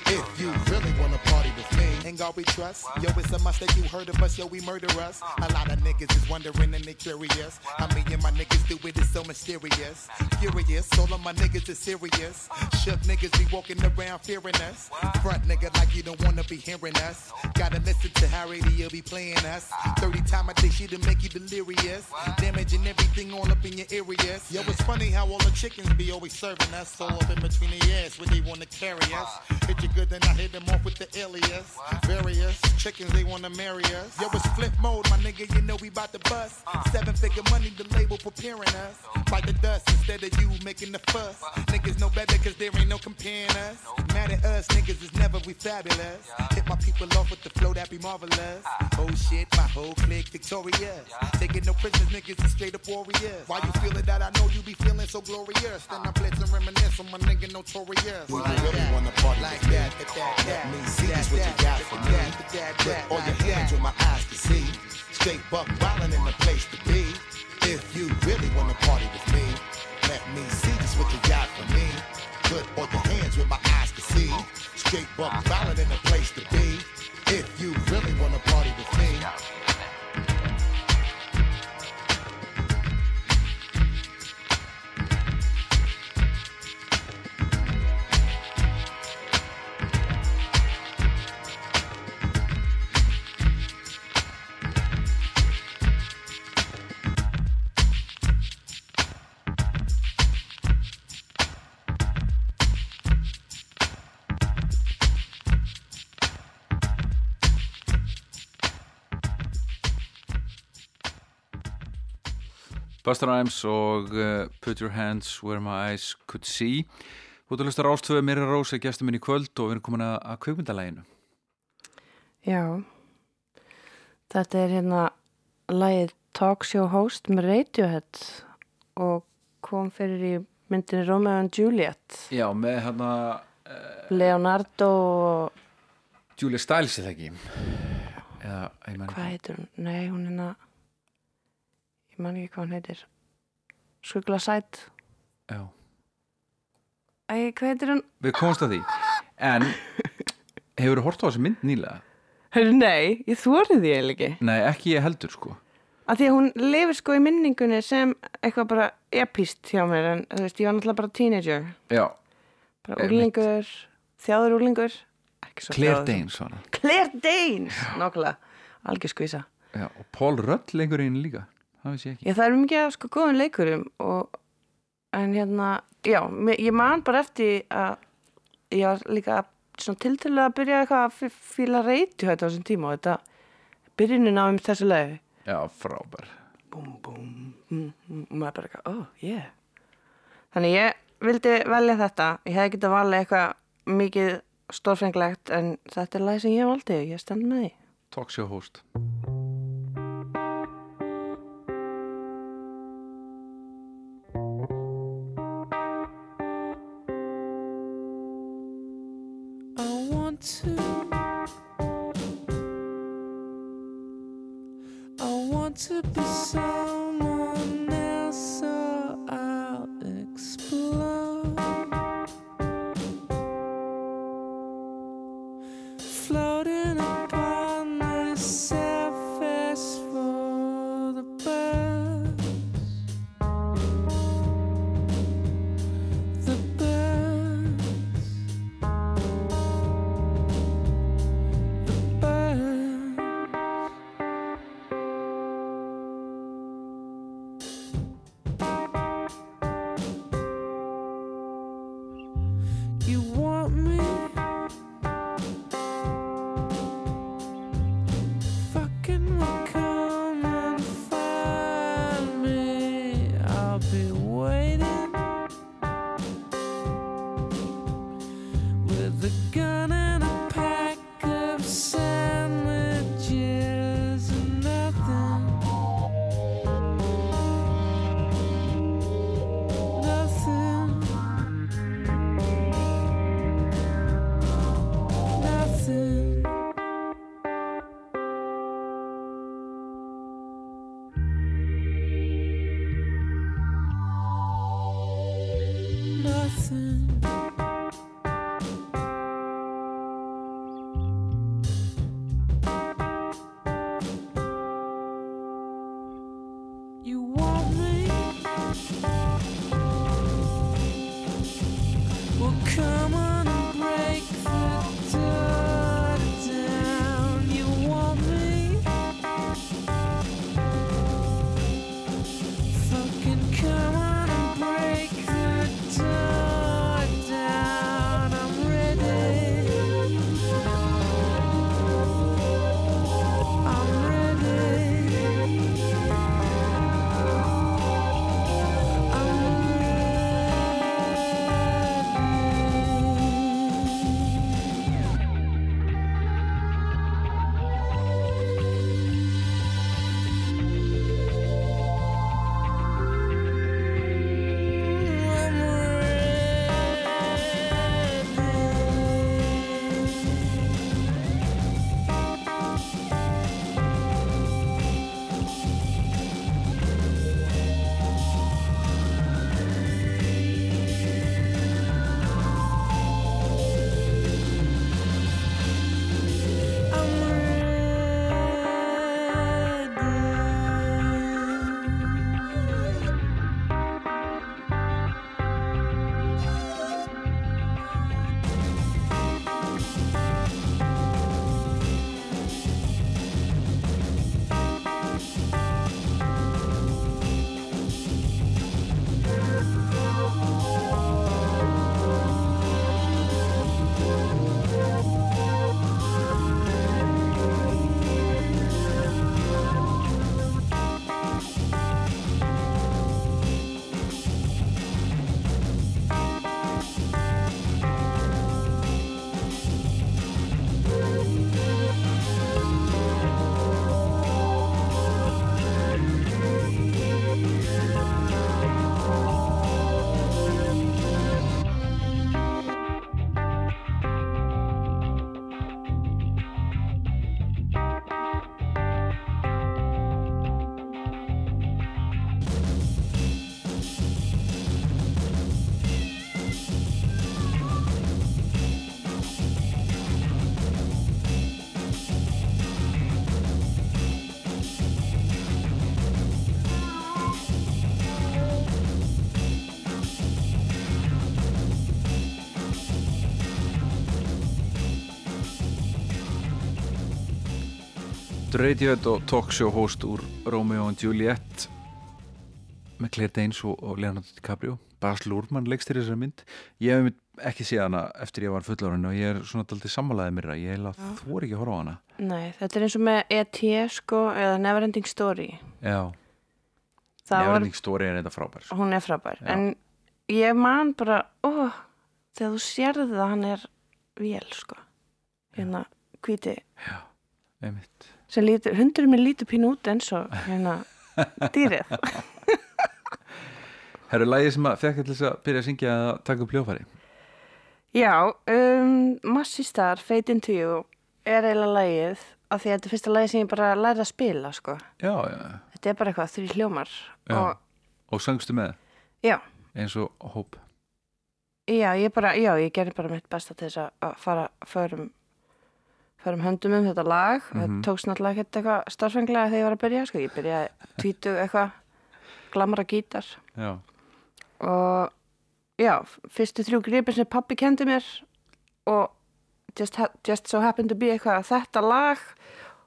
If you really wanna party with me. Ain't God we trust. Yo, it's a must that you heard of us. Yo, we murder us. A lot of niggas is wondering and they curious. How me and my niggas do it is so mysterious. Furious, all of my niggas is serious. Shook niggas be walking around fearing us. Front nigga like you don't wanna be hearing us. Gotta listen to how radio be playing us. 30 time a day she to make you delirious. Damaging everything all up in your areas. Yo, it's funny how all the chickens be always serving us. All up in between the ass where they wanna carry us. Hit you good, then I hit them off with the alias. Various chickens, they wanna marry us. Yo, it's flip mode, my nigga, you know we bout to bust. Seven figure money, the label preparing us. Bite the dust instead of you making the fuss. Niggas know better cause there ain't no comparing us. Mad at us, niggas is never we fabulous. Hit my people off with the flow that be marvelous. Oh shit, my whole clique victorious. Taking no prisoners, niggas is straight up warriors. Why you feeling that? I know you be feeling so glorious. Then I blitz and reminisce on my nigga notorious. Do you really wanna party Like with me? that, that, that, Let that, me see that, what you that, got for that, me. that, that, Put that, all your like hands that. where my eyes can see. Straight buck wildin' in the place to be. If you really wanna party with me, let me see just what you got for me. Put all your hands where my eyes can see. Straight buck wildin' in the place to be. If you really wanna party with me. Busta Rhymes og uh, Put Your Hands Where My Eyes Could See. Þú ert að hlusta rástöðu mér er Rósa gestur minn í kvöld og við erum komin að, að kveikmyndalæginu Já. Þetta er hérna lagið Talk Show Host með Radiohead og kom fyrir í myndinni Romeo and Juliet. Já, með hérna Leonardo og Julia Stiles eða ekki? Eða, ég hvað heitir hún? Nei, hún er hérna ég man ekki hvað hún heitir. Skugla Sæt. Já, Æ, hvað heitir hún? við komumst að því. En hefur þú hort á þessi mynd nýlega? Hörru, nei, ég þórið því eiginlega ekki. Nei, ekki ég heldur sko. Að því að hún lifir sko í minningunni sem eitthvað bara epíst hjá mér en þú veist, ég var náttúrulega bara teenager. Já, bara úrlingur, þjáður úrlingur Claire. Danes Claire Danes, nákvæmlega. Algjör skvísa. Já, og Paul Rudd lengur inn líka það veist ég ekki. Já, það er mikið af sko góðum leikurum og, en hérna, já, ég man bara eftir að ég var líka svona tiltölu að byrja eitthvað að fíla reyti þetta á þessum tíma og þetta byrjunin á um þessu leiði Já, frábær. Búm, búm, mm, mm, og maður bara eitthvað, oh, yeah. Þannig ég vildi velja þetta. Ég hefði getað valið eitthvað mikið stórfenglegt en þetta er lag sem ég valdi og ég stend með því. Talkshow host want to Nothing. Radiohead og talkshow host úr Romeo and Juliet með Claire Danes og, og Leonardo DiCaprio. Bas Lurman leikst þér þessari mynd. Ég hef ekki séð hana eftir ég var fullorinn og ég er svona daldið sammálaðið mér ég hef þú er ekki að horfa á hana. Nei, þetta er eins og með E.T. sko eða Neverending Story. Já, Neverending Story er þetta frábær sko. hún er frábær. Já. en ég man bara ó, þegar þú sérði það hann er vél sko. Hérna hvíti. Einmitt sem lítur, hundurinn minn lítur pínu út eins og hérna dýrið. Herru, lagið sem að fekk til þess að byrja að syngja að taka upp hljófari Já, um, Massy Star, Fade Into You er eiginlega lagið af því að þetta er fyrsta lagið sem ég bara lærði að spila sko. Já, já, Þetta er bara eitthvað þrý hljómar og Og söngstu með? Já, eins og hóp já, ég bara, já, ég gerði bara mitt besta til þess að- að fara förum förum höndum um þetta lag. Mhm. þetta tókst náttúrulega ekkert eitthvað starfenglega þegar ég var að byrja, sko, ég byrjaði tvítu eitthvað, glamra gítar. Já, og já, fyrstu þrjú gripin sem pappi kendi mér og just, just so happened to be eitthvað þetta lag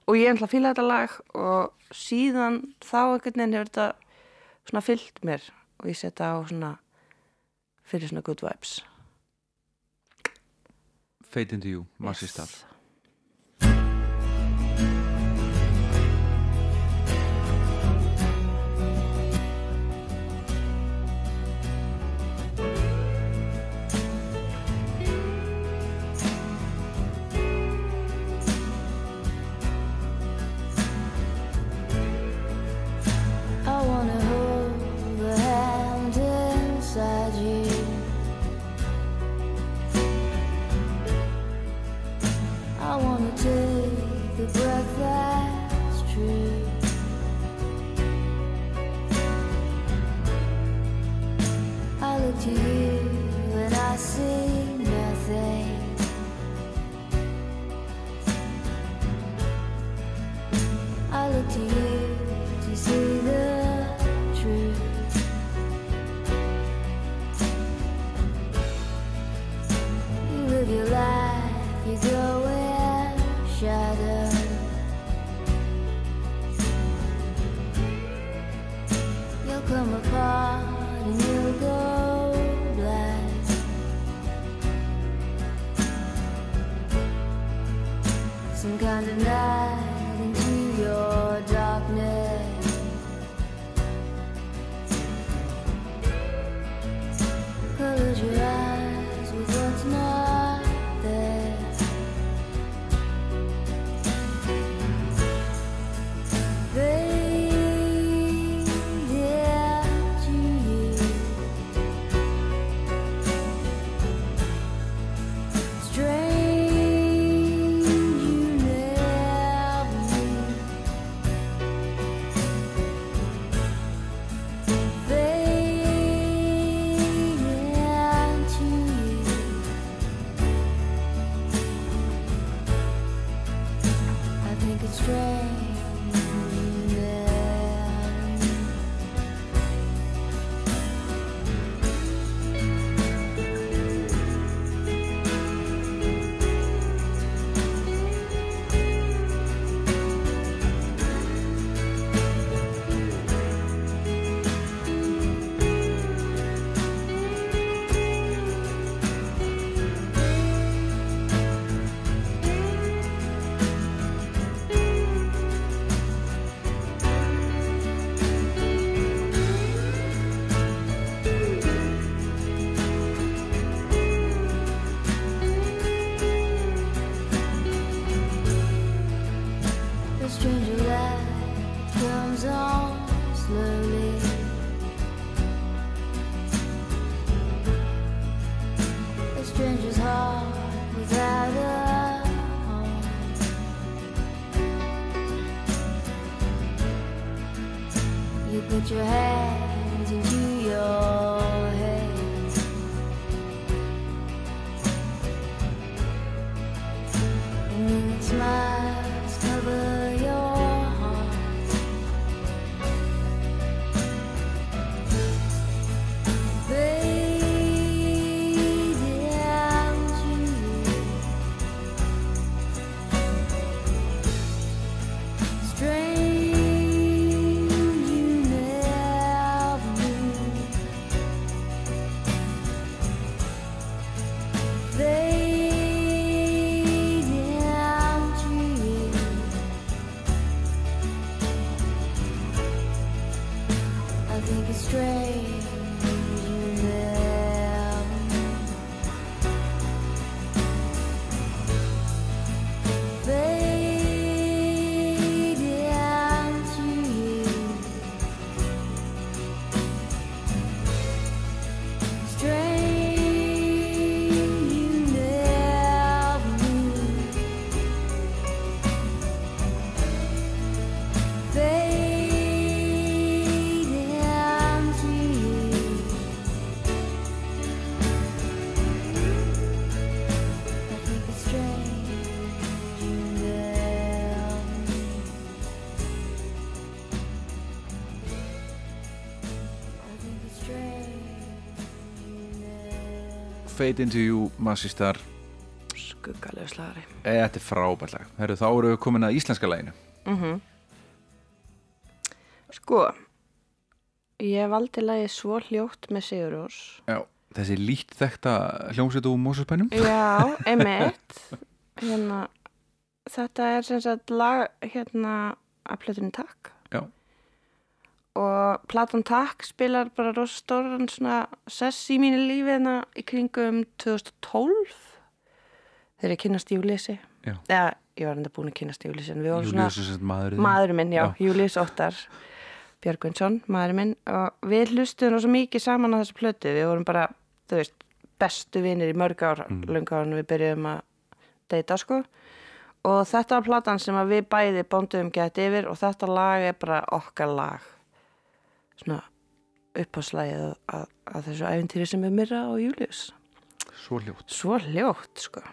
og ég ætla að fíla þetta lag og síðan þá einhvern veginn hefur þetta svona fyllt mér og ég setja á svona fyrir svona good vibes. Fade into you, Marcy Star I Fade Into You, Massistar skuggalegu slagari. E, Þetta er frábært lag Herru, þá eru við komin að íslenska laginu. Mm Sko Ég valdi lagið svo hljótt með Sigurós Já, þessi lítt þekta hljómsveit úr Mósuspænum Já, einmitt. Hérna, Þetta er sem sagt lag hérna að plötunni Takk. Og platan Takk spilar bara rosa stóran svona sess í mínu lífi hérna í kringum 2012 þegar ég kynast Júlísi Já. Eða, ég var enda búin að kynast Júlísi en við vorum svona maðurinn minn, já, Já. Júlíus Óttar Björgvinsson, maðurinn minn og við hlustuðum svo mikið saman á þessu plötu við vorum bara, þú veist, bestu vinir í mörg ár, mm. löngu ára við byrjuðum að deyta sko og þetta var platan sem við bæði bóndum gett yfir og þetta lag er bara okkar lag svona uppáslægið að, að þessu æfintýri sem er Mirra og Júlíus. Svo hljótt. Svo ljótt sko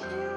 Ég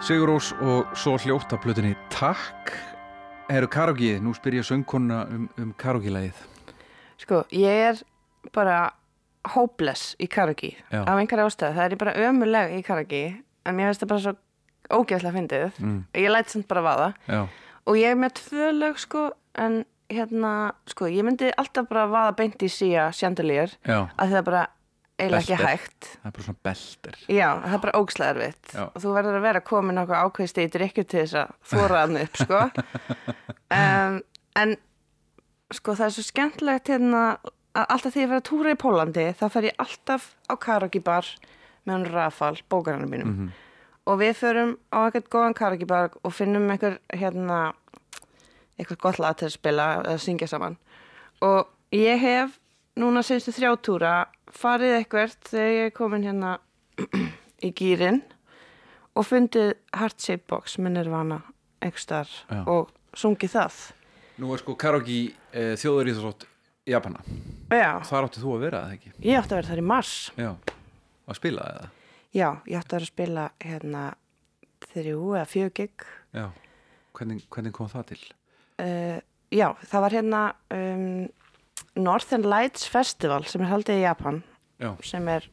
Sigurós og svo hljótt af plötunni Takk. Eru karaoke, nú spyr ég söngkonna um, um karaoke-lægið Sko, ég er bara hopeless í karaoke Já. af einhverja ástæðu, það er bara ömuleg í karaoke en mér finnst það bara svo ógeðslega fyndið. Mm. ég læt samt bara vaða. Já, og ég er með tvö lög sko en hérna, sko, ég myndi alltaf bara vaða beint í síja já, að það bara eiginlega ekki hægt það er bara svona belter Já, það er bara ógslega erfitt Já. og þú verður að vera komin okkur ákveðst í drikkju til þess að þóra hann upp sko. um, en sko það er svo skemmtilegt hérna að alltaf því að túra í Pólandi þá fer ég alltaf á karaoke bar með hann Rafal, bókarannum mínum Mhm. og við förum á eitthvað góðan karaoke bar og finnum eitthvað hérna eitthvað gott lag til að spila eða syngja saman og ég hef núna senstu þrjá túra farið eitthvað þegar ég er komin hérna í gýrin og fundið Heart Shape Box með Nirvana Já. og sungið það Nú er sko karaoke e, þjóður í þessótt Japana Já, Þar átti þú að vera, eða ekki? ég átti að vera þar í mars Já, að spila eða? Já, ég átti að vera að spila hérna þrjú eða fjög gig Já, hvernig, hvernig kom það til? uh, Já, það var hérna um, Northern Lights Festival sem er haldið í Japan Já, sem er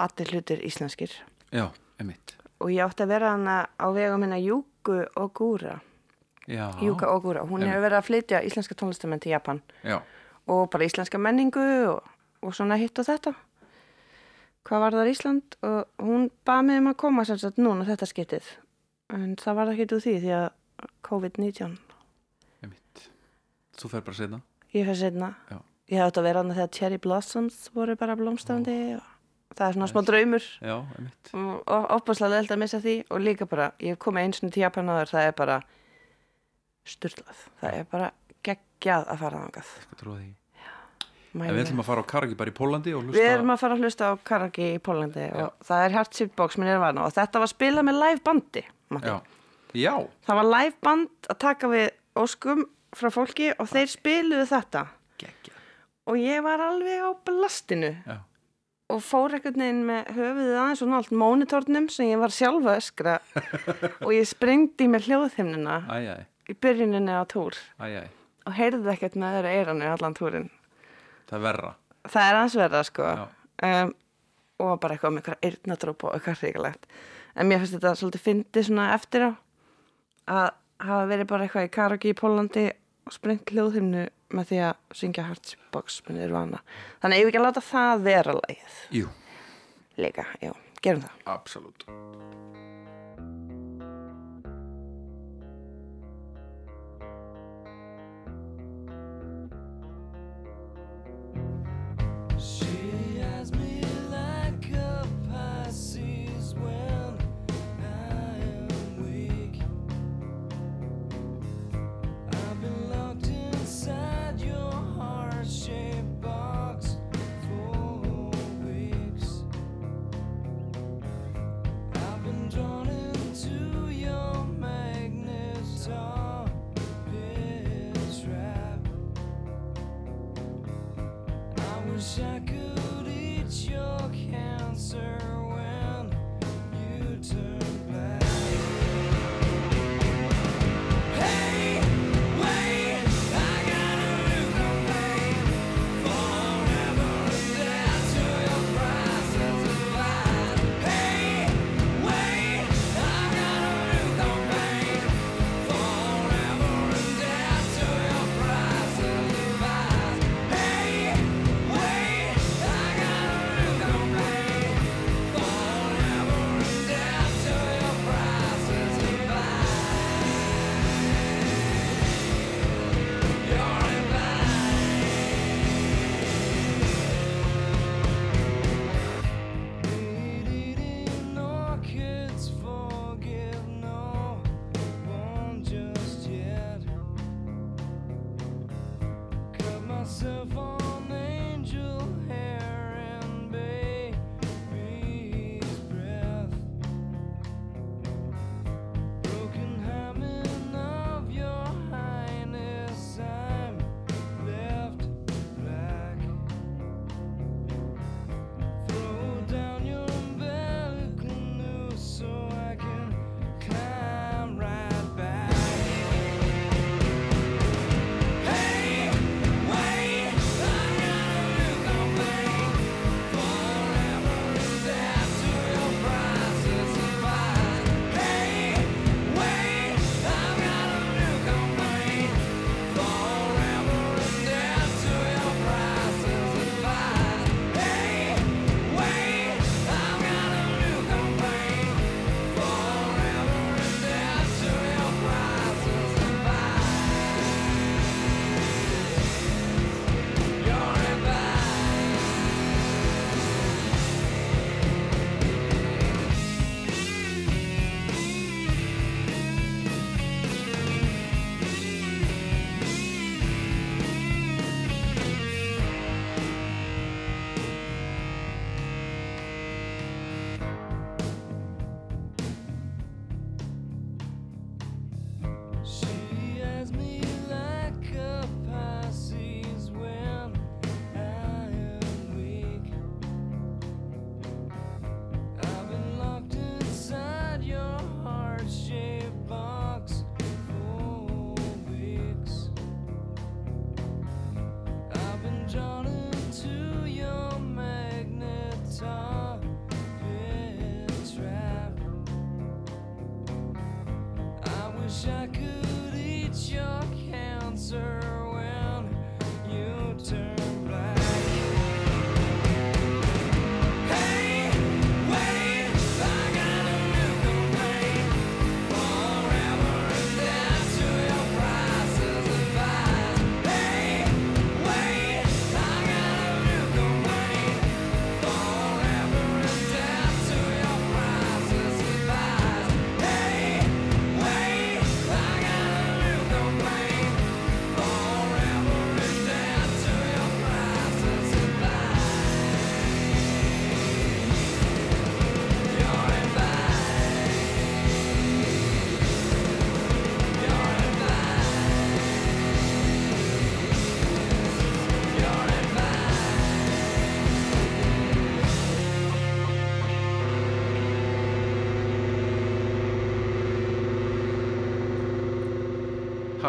allir hlutir íslenskir. Já, emitt og ég átti að vera hana á vegum hérna Júku og Gúra Já, Júka og Gúra, hún hefur verið að flytja íslenska tónlistamenn til Japan. Já, og bara íslenska menningu og, og svona hitt og þetta. Hvað var það Ísland? Og hún baði mig um að koma sem sagt núna þetta skiptið. En það var ekki úr því því að COVID-19 emitt Þú fer bara setna ég fyrir setna Já. Ég hef átt að vera hana þegar Cherry Blossoms voru bara blómstafandi og það er svona smá draumur. Já, og opaslega leilt að missa því og líka bara, ég hef komið eins og til Japan áður, það er bara styrlað, það er bara geggjað að fara þangað. En við ætlum að fara á karaoke bara í Pólandi og hlusta Við erum að fara að hlusta á karaoke í Pólandi Já. og það er Heart Box og þetta var spilað með live bandi. Já, já, það var live band að taka við óskum frá fólki og þeir spiluðu þetta og ég var alveg á blastinu. Já, og fór einhvern veginn með höfuðið aðeins og nált mónitornum sem ég var sjálfa öskra. Og ég sprengdi með æj, í byrjuninni á túr. Æj, æj og heyrði ekkert með þeirra eiranu allan túrin Það er verra. Það er aðeins verða sko. Um, og bara eitthvað með eitthvað eyrnadróp og eitthvað hrigalegt en mér finnst þetta svolítið fyndi svona eftir á að hafa verið bara eitthvað í karaoke í Pólandi sprengt hljóðhimnu með því að syngja Heartsbox með Nirvana. Þannig að ég vil ekki að láta það vera lagið? Jú, líka, já, gerum það. Absolutt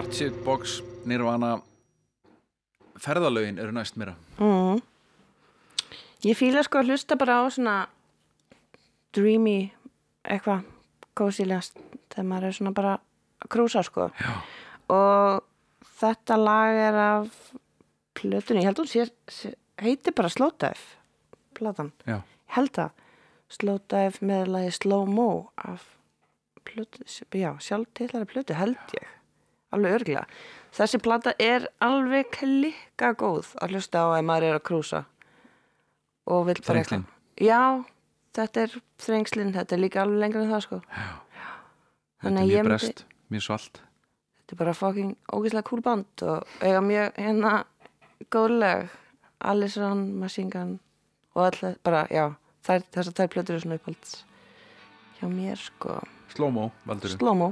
Hardship Box, Nirvana. Ferðalögin eru næst mér mm. Ég fíla sko að hlusta bara á svona dreamy eitthvað kósilegast þegar maður er svona bara að krúsa sko. Já. og þetta lag er af plötunni, ég held hún sé, sé heiti bara Slow Dive platan, Já, ég held það Slow Dive með lagi Slow Mo af plötu, já, sjálf til þeirra plötu held ég alveg örglega. Þessi plata er alveg klikka góð að hlusta á ef maður er að krúsa og vill bara eitthvað. Já, þetta er þrengslinn, þetta er líka alveg lengra en það sko. þetta Þannig er að mjög brest, mjög svalt Þetta er bara fucking ógeðslega cool band og eiga mjög hérna góðleg Allison, Machine Gun og alltaf bara, já, þessar þær plötur eru svona upphalds hjá mér sko. Slow-mo, valdur Slow-mo.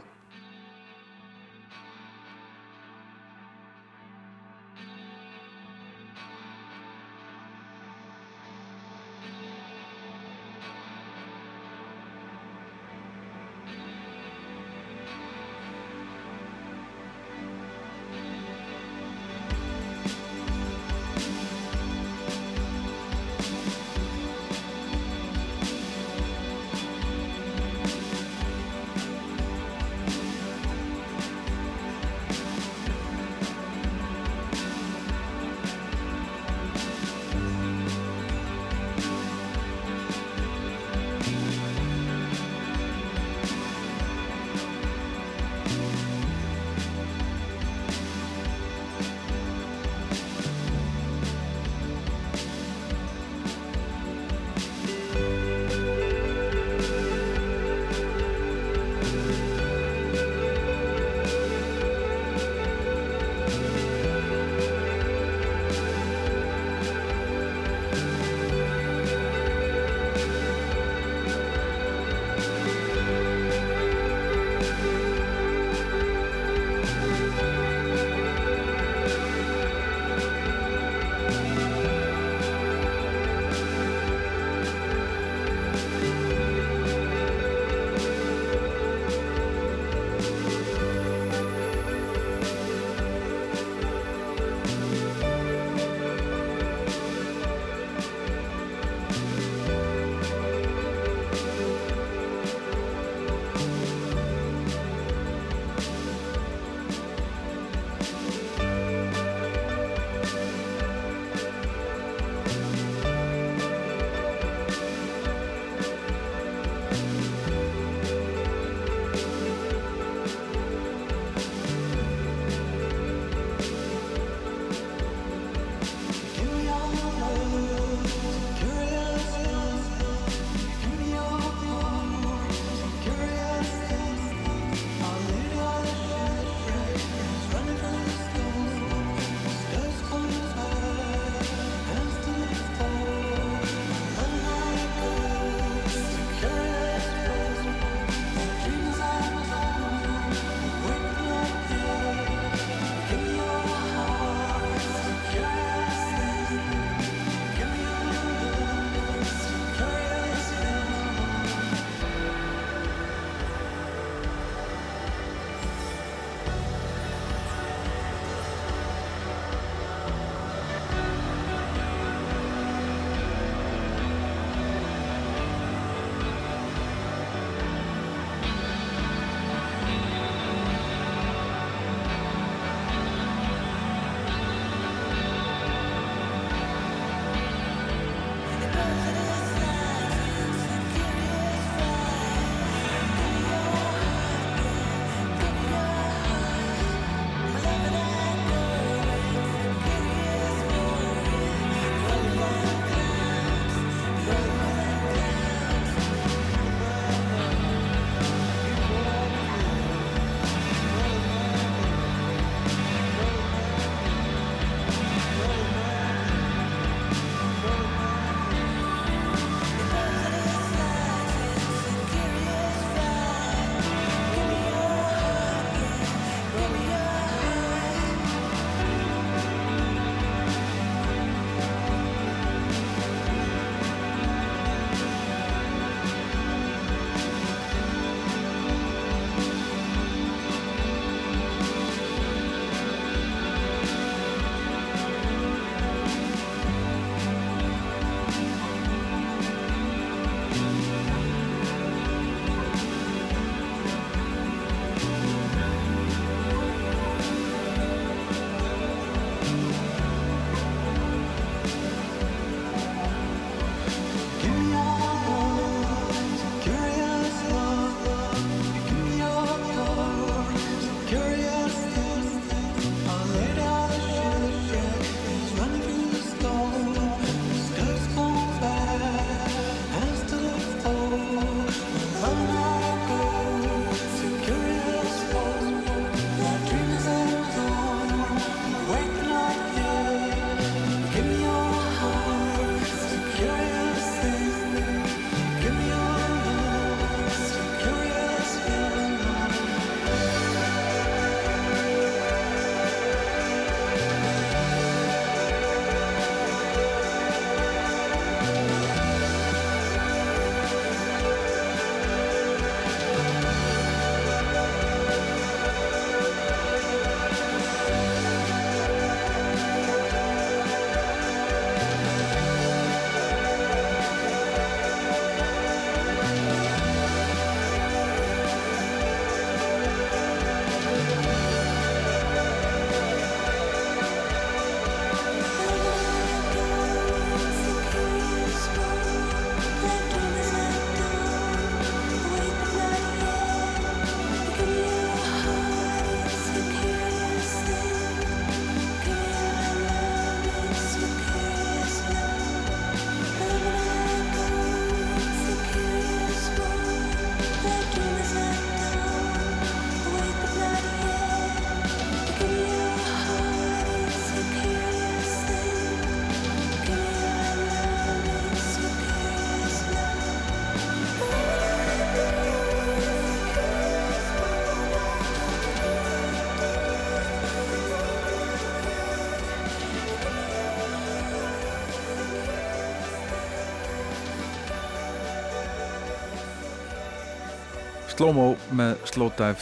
Slow-mo með Slowdive.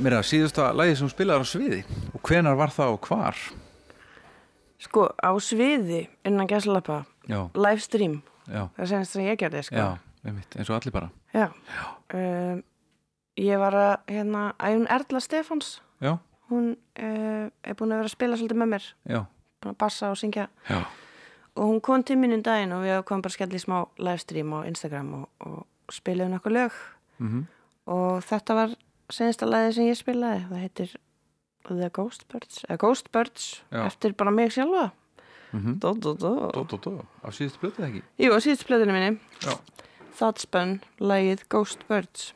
Mér að síðusta lagi sem þú spilaðar á sviði. Og hvenar var það og hvar? Sko, á sviði innan gæslappa, Já, livestream, já, það er senast að ég gerði, sko. já, einmitt, eins og allir bara. Já. Um, ég var að, hérna, Æjun Erla Stefáns, Já, hún uh, er búin að vera að spila svolítið með mér, já, búin að bassa og syngja. já. Og hún kom til mínu um daginn og við komum bara að skella í smá livestream á Instagram og, og spilaði nokkuð lög. Mm Og þetta var senasta lagið sem ég spilaði, það heitir The Ghost Birds, Ghost Birds, eftir bara mig sjálfa. -hmm. Dó, dó, dó. Dó, dó, dó, á síðustu blötuð ekki Jú, á síðust plöðinu minni. Já. Thoughtspun, lagið Ghost Birds.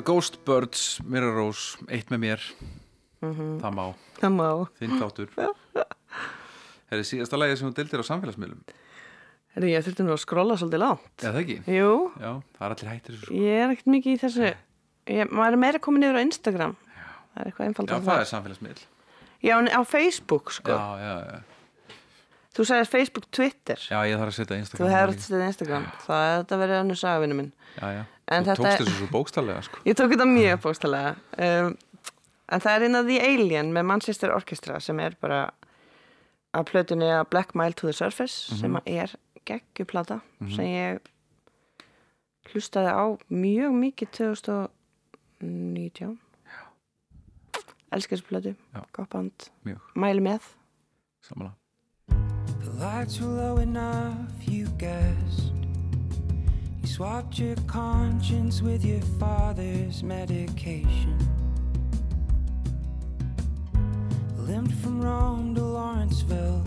The Ghost Birds, Mirror Rose, eitt með mér Það má, Það má. þinn þáttur Það er síðasta lagi sem þú dildir á samfélagsmiðlum Herri, ég þurfti nú að skrolla svolítið langt. Já, það ekki? Jú, Já, það er allir hættir þessu sko. ég er ekkert mikið í þessu. Ég, maður er meira komin yfir á Instagram. Það er eitthvað Já, einfaldar það er samfélagsmiðl Já, á Facebook, sko. Já, já, já Þú sagðir Facebook, Twitter. Já, ég þarf að setja Þú Instagram hefur þetta Instagram. Það er þetta verið annu sagavinu minn. Já, já En Þú tókst þessu svo bókstallega sko. Ég tók þetta mjög bóstalega. Um, en það er inn að The Alien með Manchester Orchestra sem er bara að plötunni að Black Mile to the Surface sem að er geggjuplata sem ég hlustaði á mjög mikið 2019. Elskar þessu plötu, Já. gott band, mæli með. samanlega lights were low enough, you guessed. You swapped your conscience with your father's medication. Limped from Rome to Lawrenceville.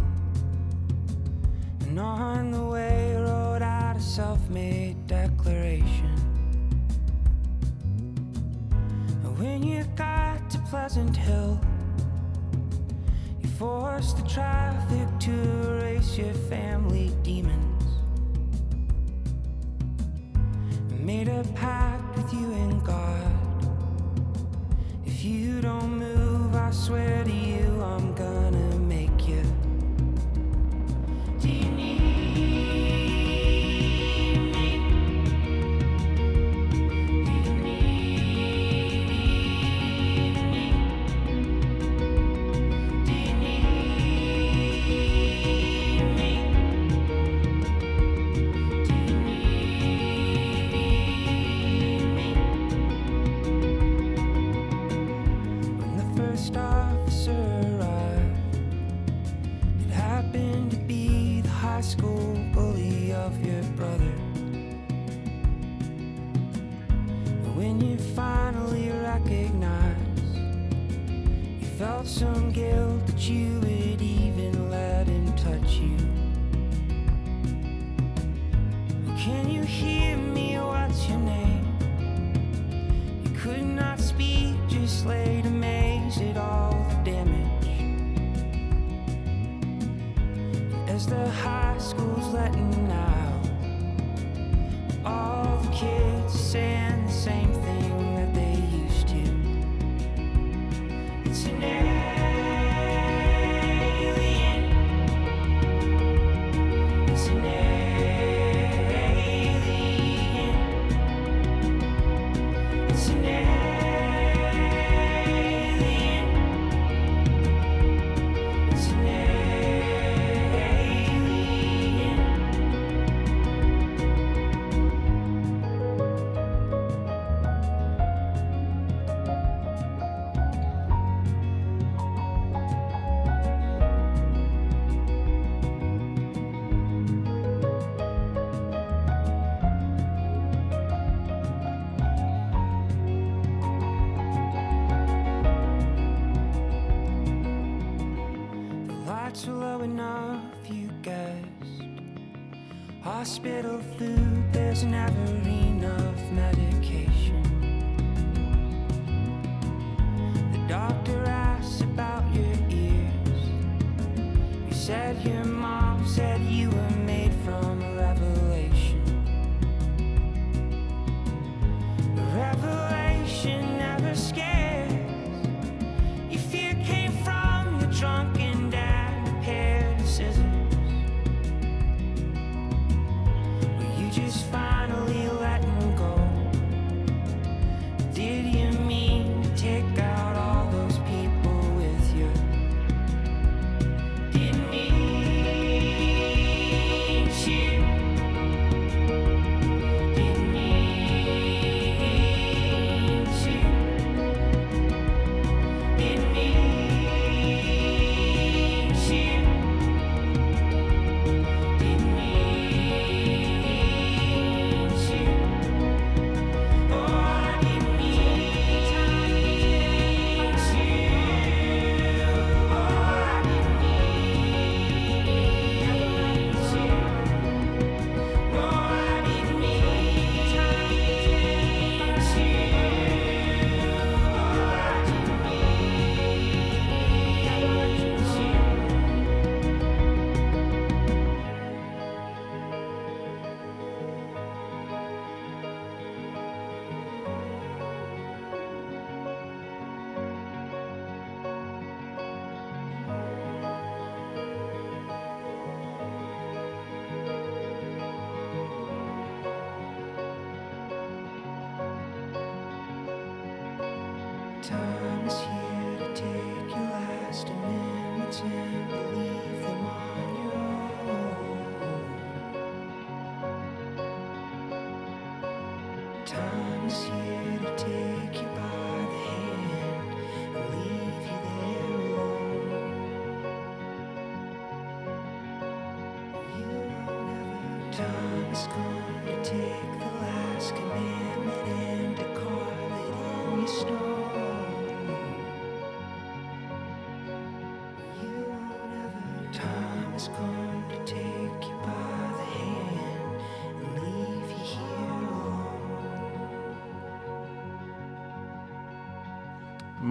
And on the way, wrote out a self made declaration. And when you got to Pleasant Hill, you forced the traffic to erase your family demons. Made a pact with you and God. If you don't move, I swear to you, I'm gonna felt some guilt that you would even let him touch you. Can you hear me? What's your name? You could not speak, just laid amazed at all the damage. As the high school's letting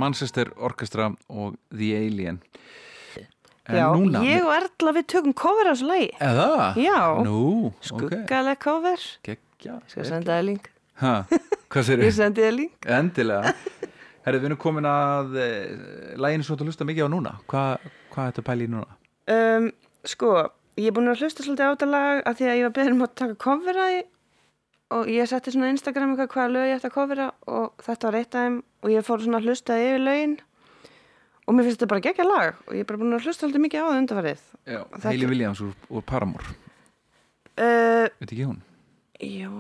Manchester Orchestra og The Alien En Já, núna ég og Erla við tökum cover á þessu lagi. Eða? Já. Nú, ok Skuggaleg cover. Gekkja Skal senda þér link. Ha, hvað sér Ég sendi þér link. Endilega Herri, við erum komin að e, læginu svo að hlusta mikið á núna Hvað hva er þetta pæli í núna? Um, sko, ég er búin að hlusta svolítið á þetta lag að því að ég var beðin um að taka covera í og ég setti svona á Instagram eitthvað hvaða lög ég ætti að covera og þetta var eitt af þeim og ég fór svona að hlusta yfir lögin og mér finnst þetta bara geggja lag og ég er bara búin að hlusta svolítið mikið á það undarfarið. Já, Hailey Williams úr, úr Paramore Uh, Veit ekki hún? Jó,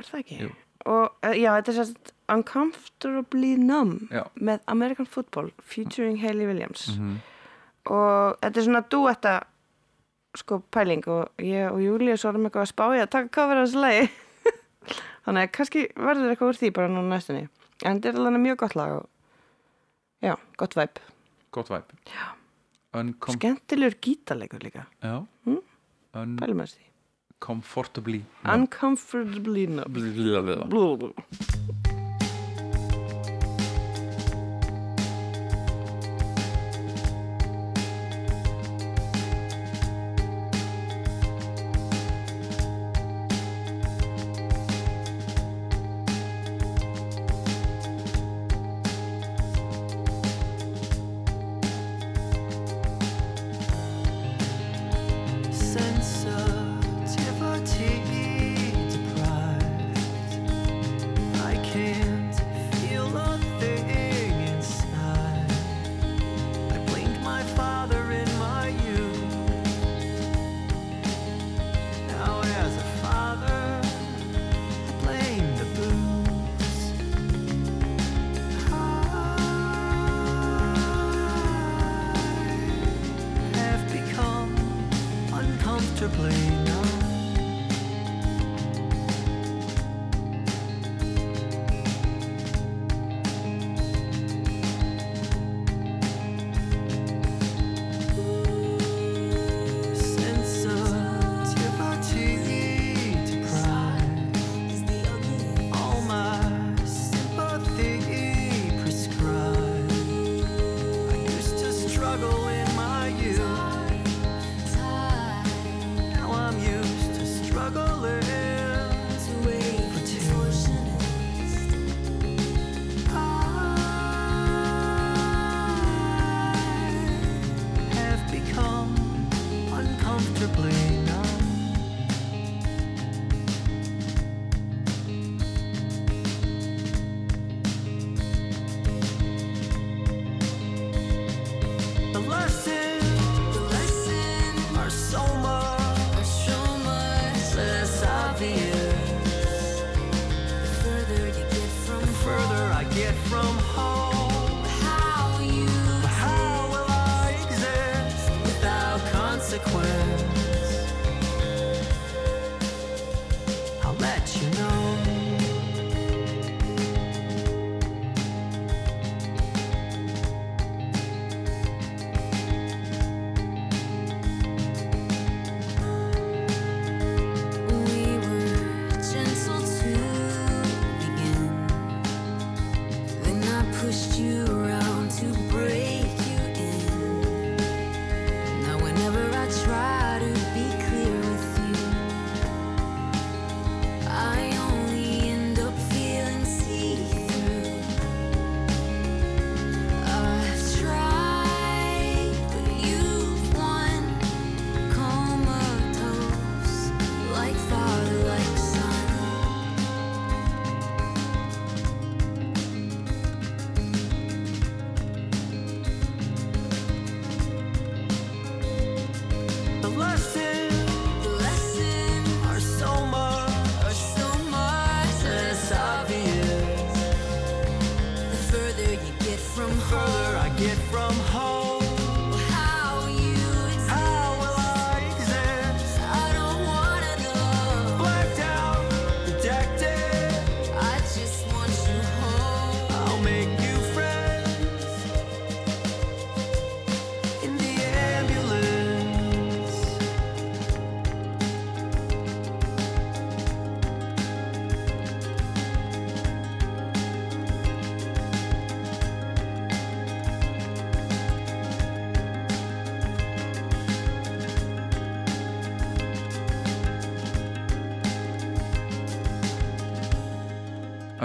er það ekki? Jú. Og uh, já, þetta er sérst Uncomfortably Numb Já. með American Football featuring Hayley Williams Mhm. og þetta er svona duetta sko pæling og ég og Júlíus vorum eitthvað að spá í að taka cover af þessu lagi þannig að kannski verður eitthvað úr því bara núna næstunni. En þetta er alveg mjög gott lag og já, gott væp Gott væp Uncom skemmtilegur gítarleikur líka. Mm. pælum að því. Uncomfortably. Uncomfortably Numb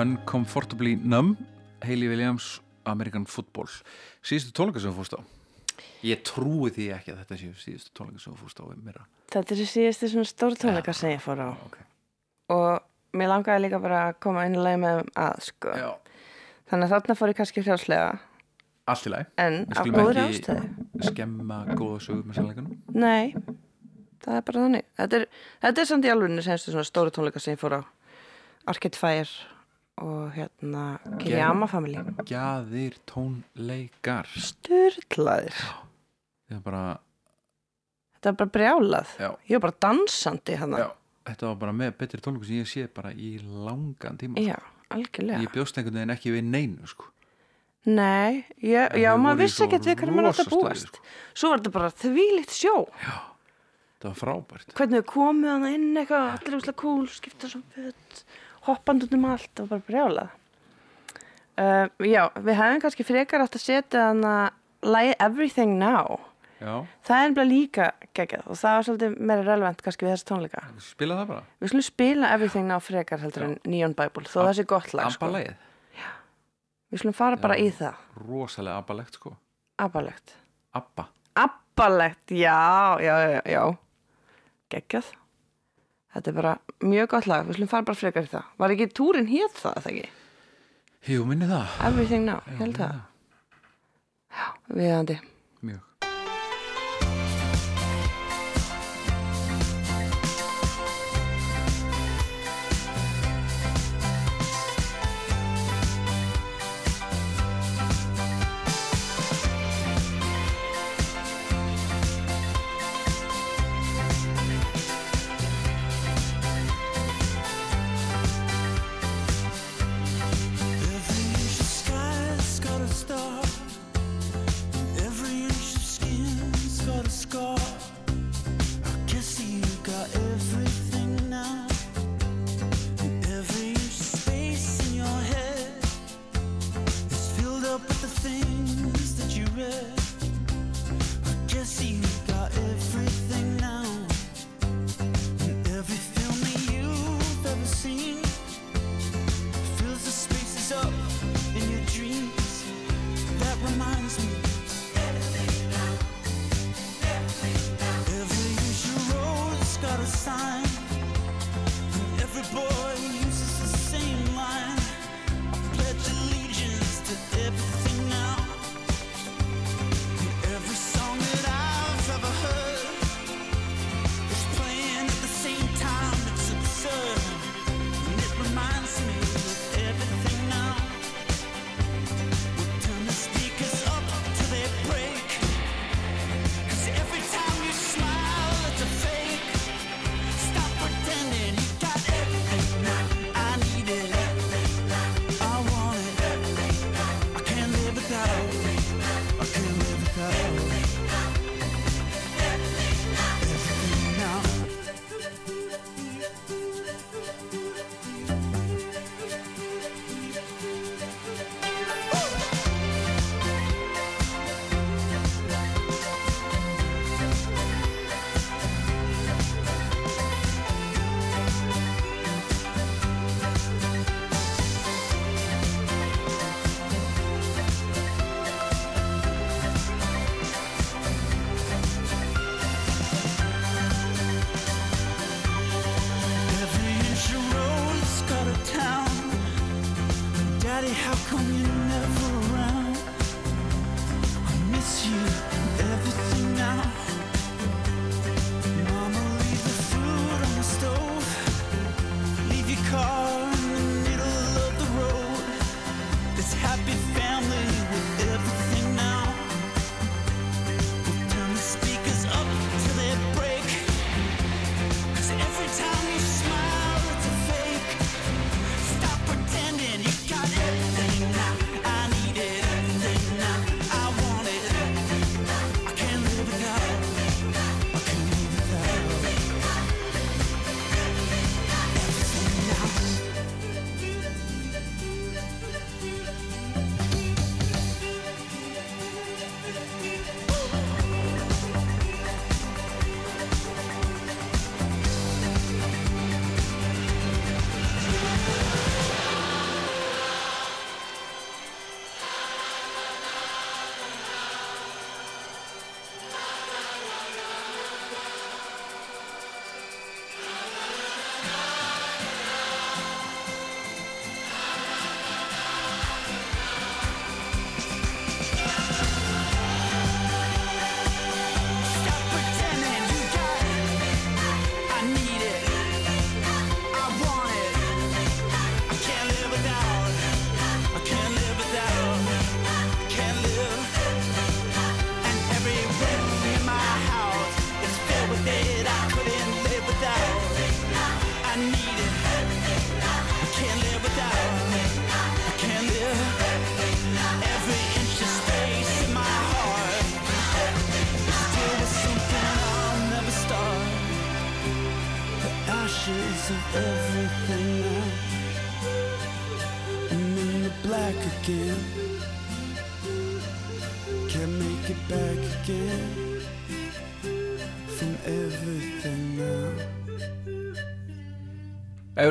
Uncomfortably Numb Hayley Williams, American Football. Síðustu tónleika sem þú fórst á? Ég trúi því ekki að þetta séu síðustu tónleika sem þú fórst á Þetta er síðustu svona stór tónleika sem ég fór á. Og mér langaði líka bara að koma inn í leið með að sko. Já. þannig að þarna fór ég kannski frjálslega. Allt í lagi. En góðri ekki ástæðu. skemma góða sögur með sannleikanum. Nei, það er bara þannig. Þetta er, þetta er samt í svona stóri tónleika sem ég fór á. Arcade Fire og hérna Kiriyama Family. Gjaðir tónleikar. Sturlaðir. Ég var bara, Þetta var bara brjálað. Já. Ég var bara dansandi já, þetta var bara með betri tónleikum sem ég sé bara í langan tíma Já, algjörlega. Ég bjóst einhvern veginn ekki við neinu sko. Nei, já, voru maður vissi svo ekkert við hvernig maður átti að búast. Svo var þetta bara þvílíkt sjó. Það var frábært. Hvernig við komum hann inn eitthvað Allir úslega cool, skipta svo föt Hoppand út um allt, var bara brjálað. Uh, Já, við hefum kannski frekar átt að setja hann að lagi Everything Now. Já, Það er ennbla líka geggjað og það var svolítið meira relevant kannski við þessi tónleika. Spila það bara. Við skulum spila Everything Now frekar heldur en Neon Bible þó það sé gott lag sko. Við skulum fara bara Já. í það. Rosalega abbalegt sko. Abbalegt. Abba, Abbalegt, já, já, já, já. Geggjað Þetta er bara mjög gott lag, við skulum fara bara frekar í það. Var ekki túrin hér það, það ekki? jú minni það. Everything Now, held það. Já, viðandi time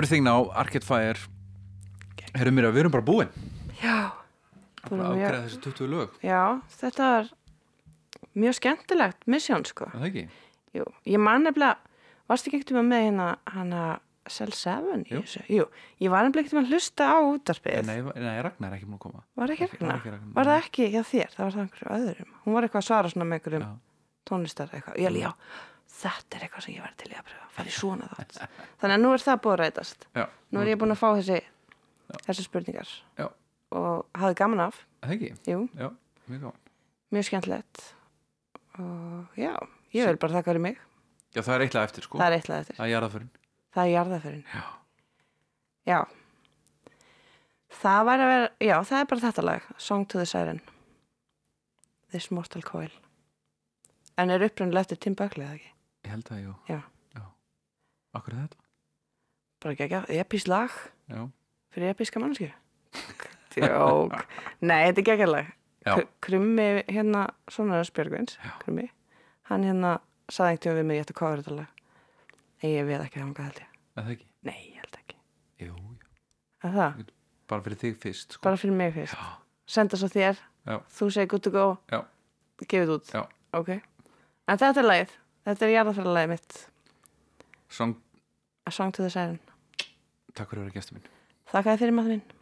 Everything Now, Arcade Fire Herru mér að við erum bara búin Já, að afgreða þessi 20 lög já, þetta var mjög skemmtilegt misjón sko. Er Það ekki? Jú, ég man nefnilega, varst ekki ekkert með hérna hana Cell 7 í Jú. Jú, ég var nefnilega ekkert með að hlusta á útarpið. Nei, nei, Ragnar er ekki múin að koma Var ekki Ragnar? Ragnar, Var það ekki hjá þér? Það var það einhverju öðrum. Hún var eitthvað að svara svona með einhverjum Já. tónlistar eitthvað. Ég alveg, já, þetta er eitthvað sem ég var til að pröfa, fara í svona þátt. Þannig að nú er það búið að rætast. Já, Nú er ég búin að fá þessi, þessi spurningar Já, og hafði gaman af. Já, mjög skemmtilegt. Og já, ég vil bara þakka fyrir mig. Það er eitthvað eftir sko Það er eitthvað eftir. Það er jarðaförin Það er jarðaförin. Já. Já. Það væri að vera, já, það er bara þetta lag, Song to the Siren. This Mortal Coil. En er upprunnilega eftir Tim Buckley, eða ekki? Ég held að, jú Já. Akkur er þetta? Bara ekki ekki, epís lag Já, fyrir epíska mannskju. Tjók. Nei, þetta er ekki lag. Já. Kr- Krummi hérna, svona Spjörgvins, Krummi, hann hérna saði einhvern veginn við mig, ég ætti að kofra þetta lag. Nei, ég veið ekki þangað held ég. er það ekki? Nei, ég held ekki. Jú, jú. Er það? bara fyrir þig fyrst sko. Bara fyrir mig fyrst. Senda svo þér, Já. þú segir good to go, Já. gefið út. Já. Ok. En þetta er lagið. Þetta er jarðafæra mitt. Song, A Song to the Siren. takk fyrir að vera gestur minn Þakka þér fyrir maður minn.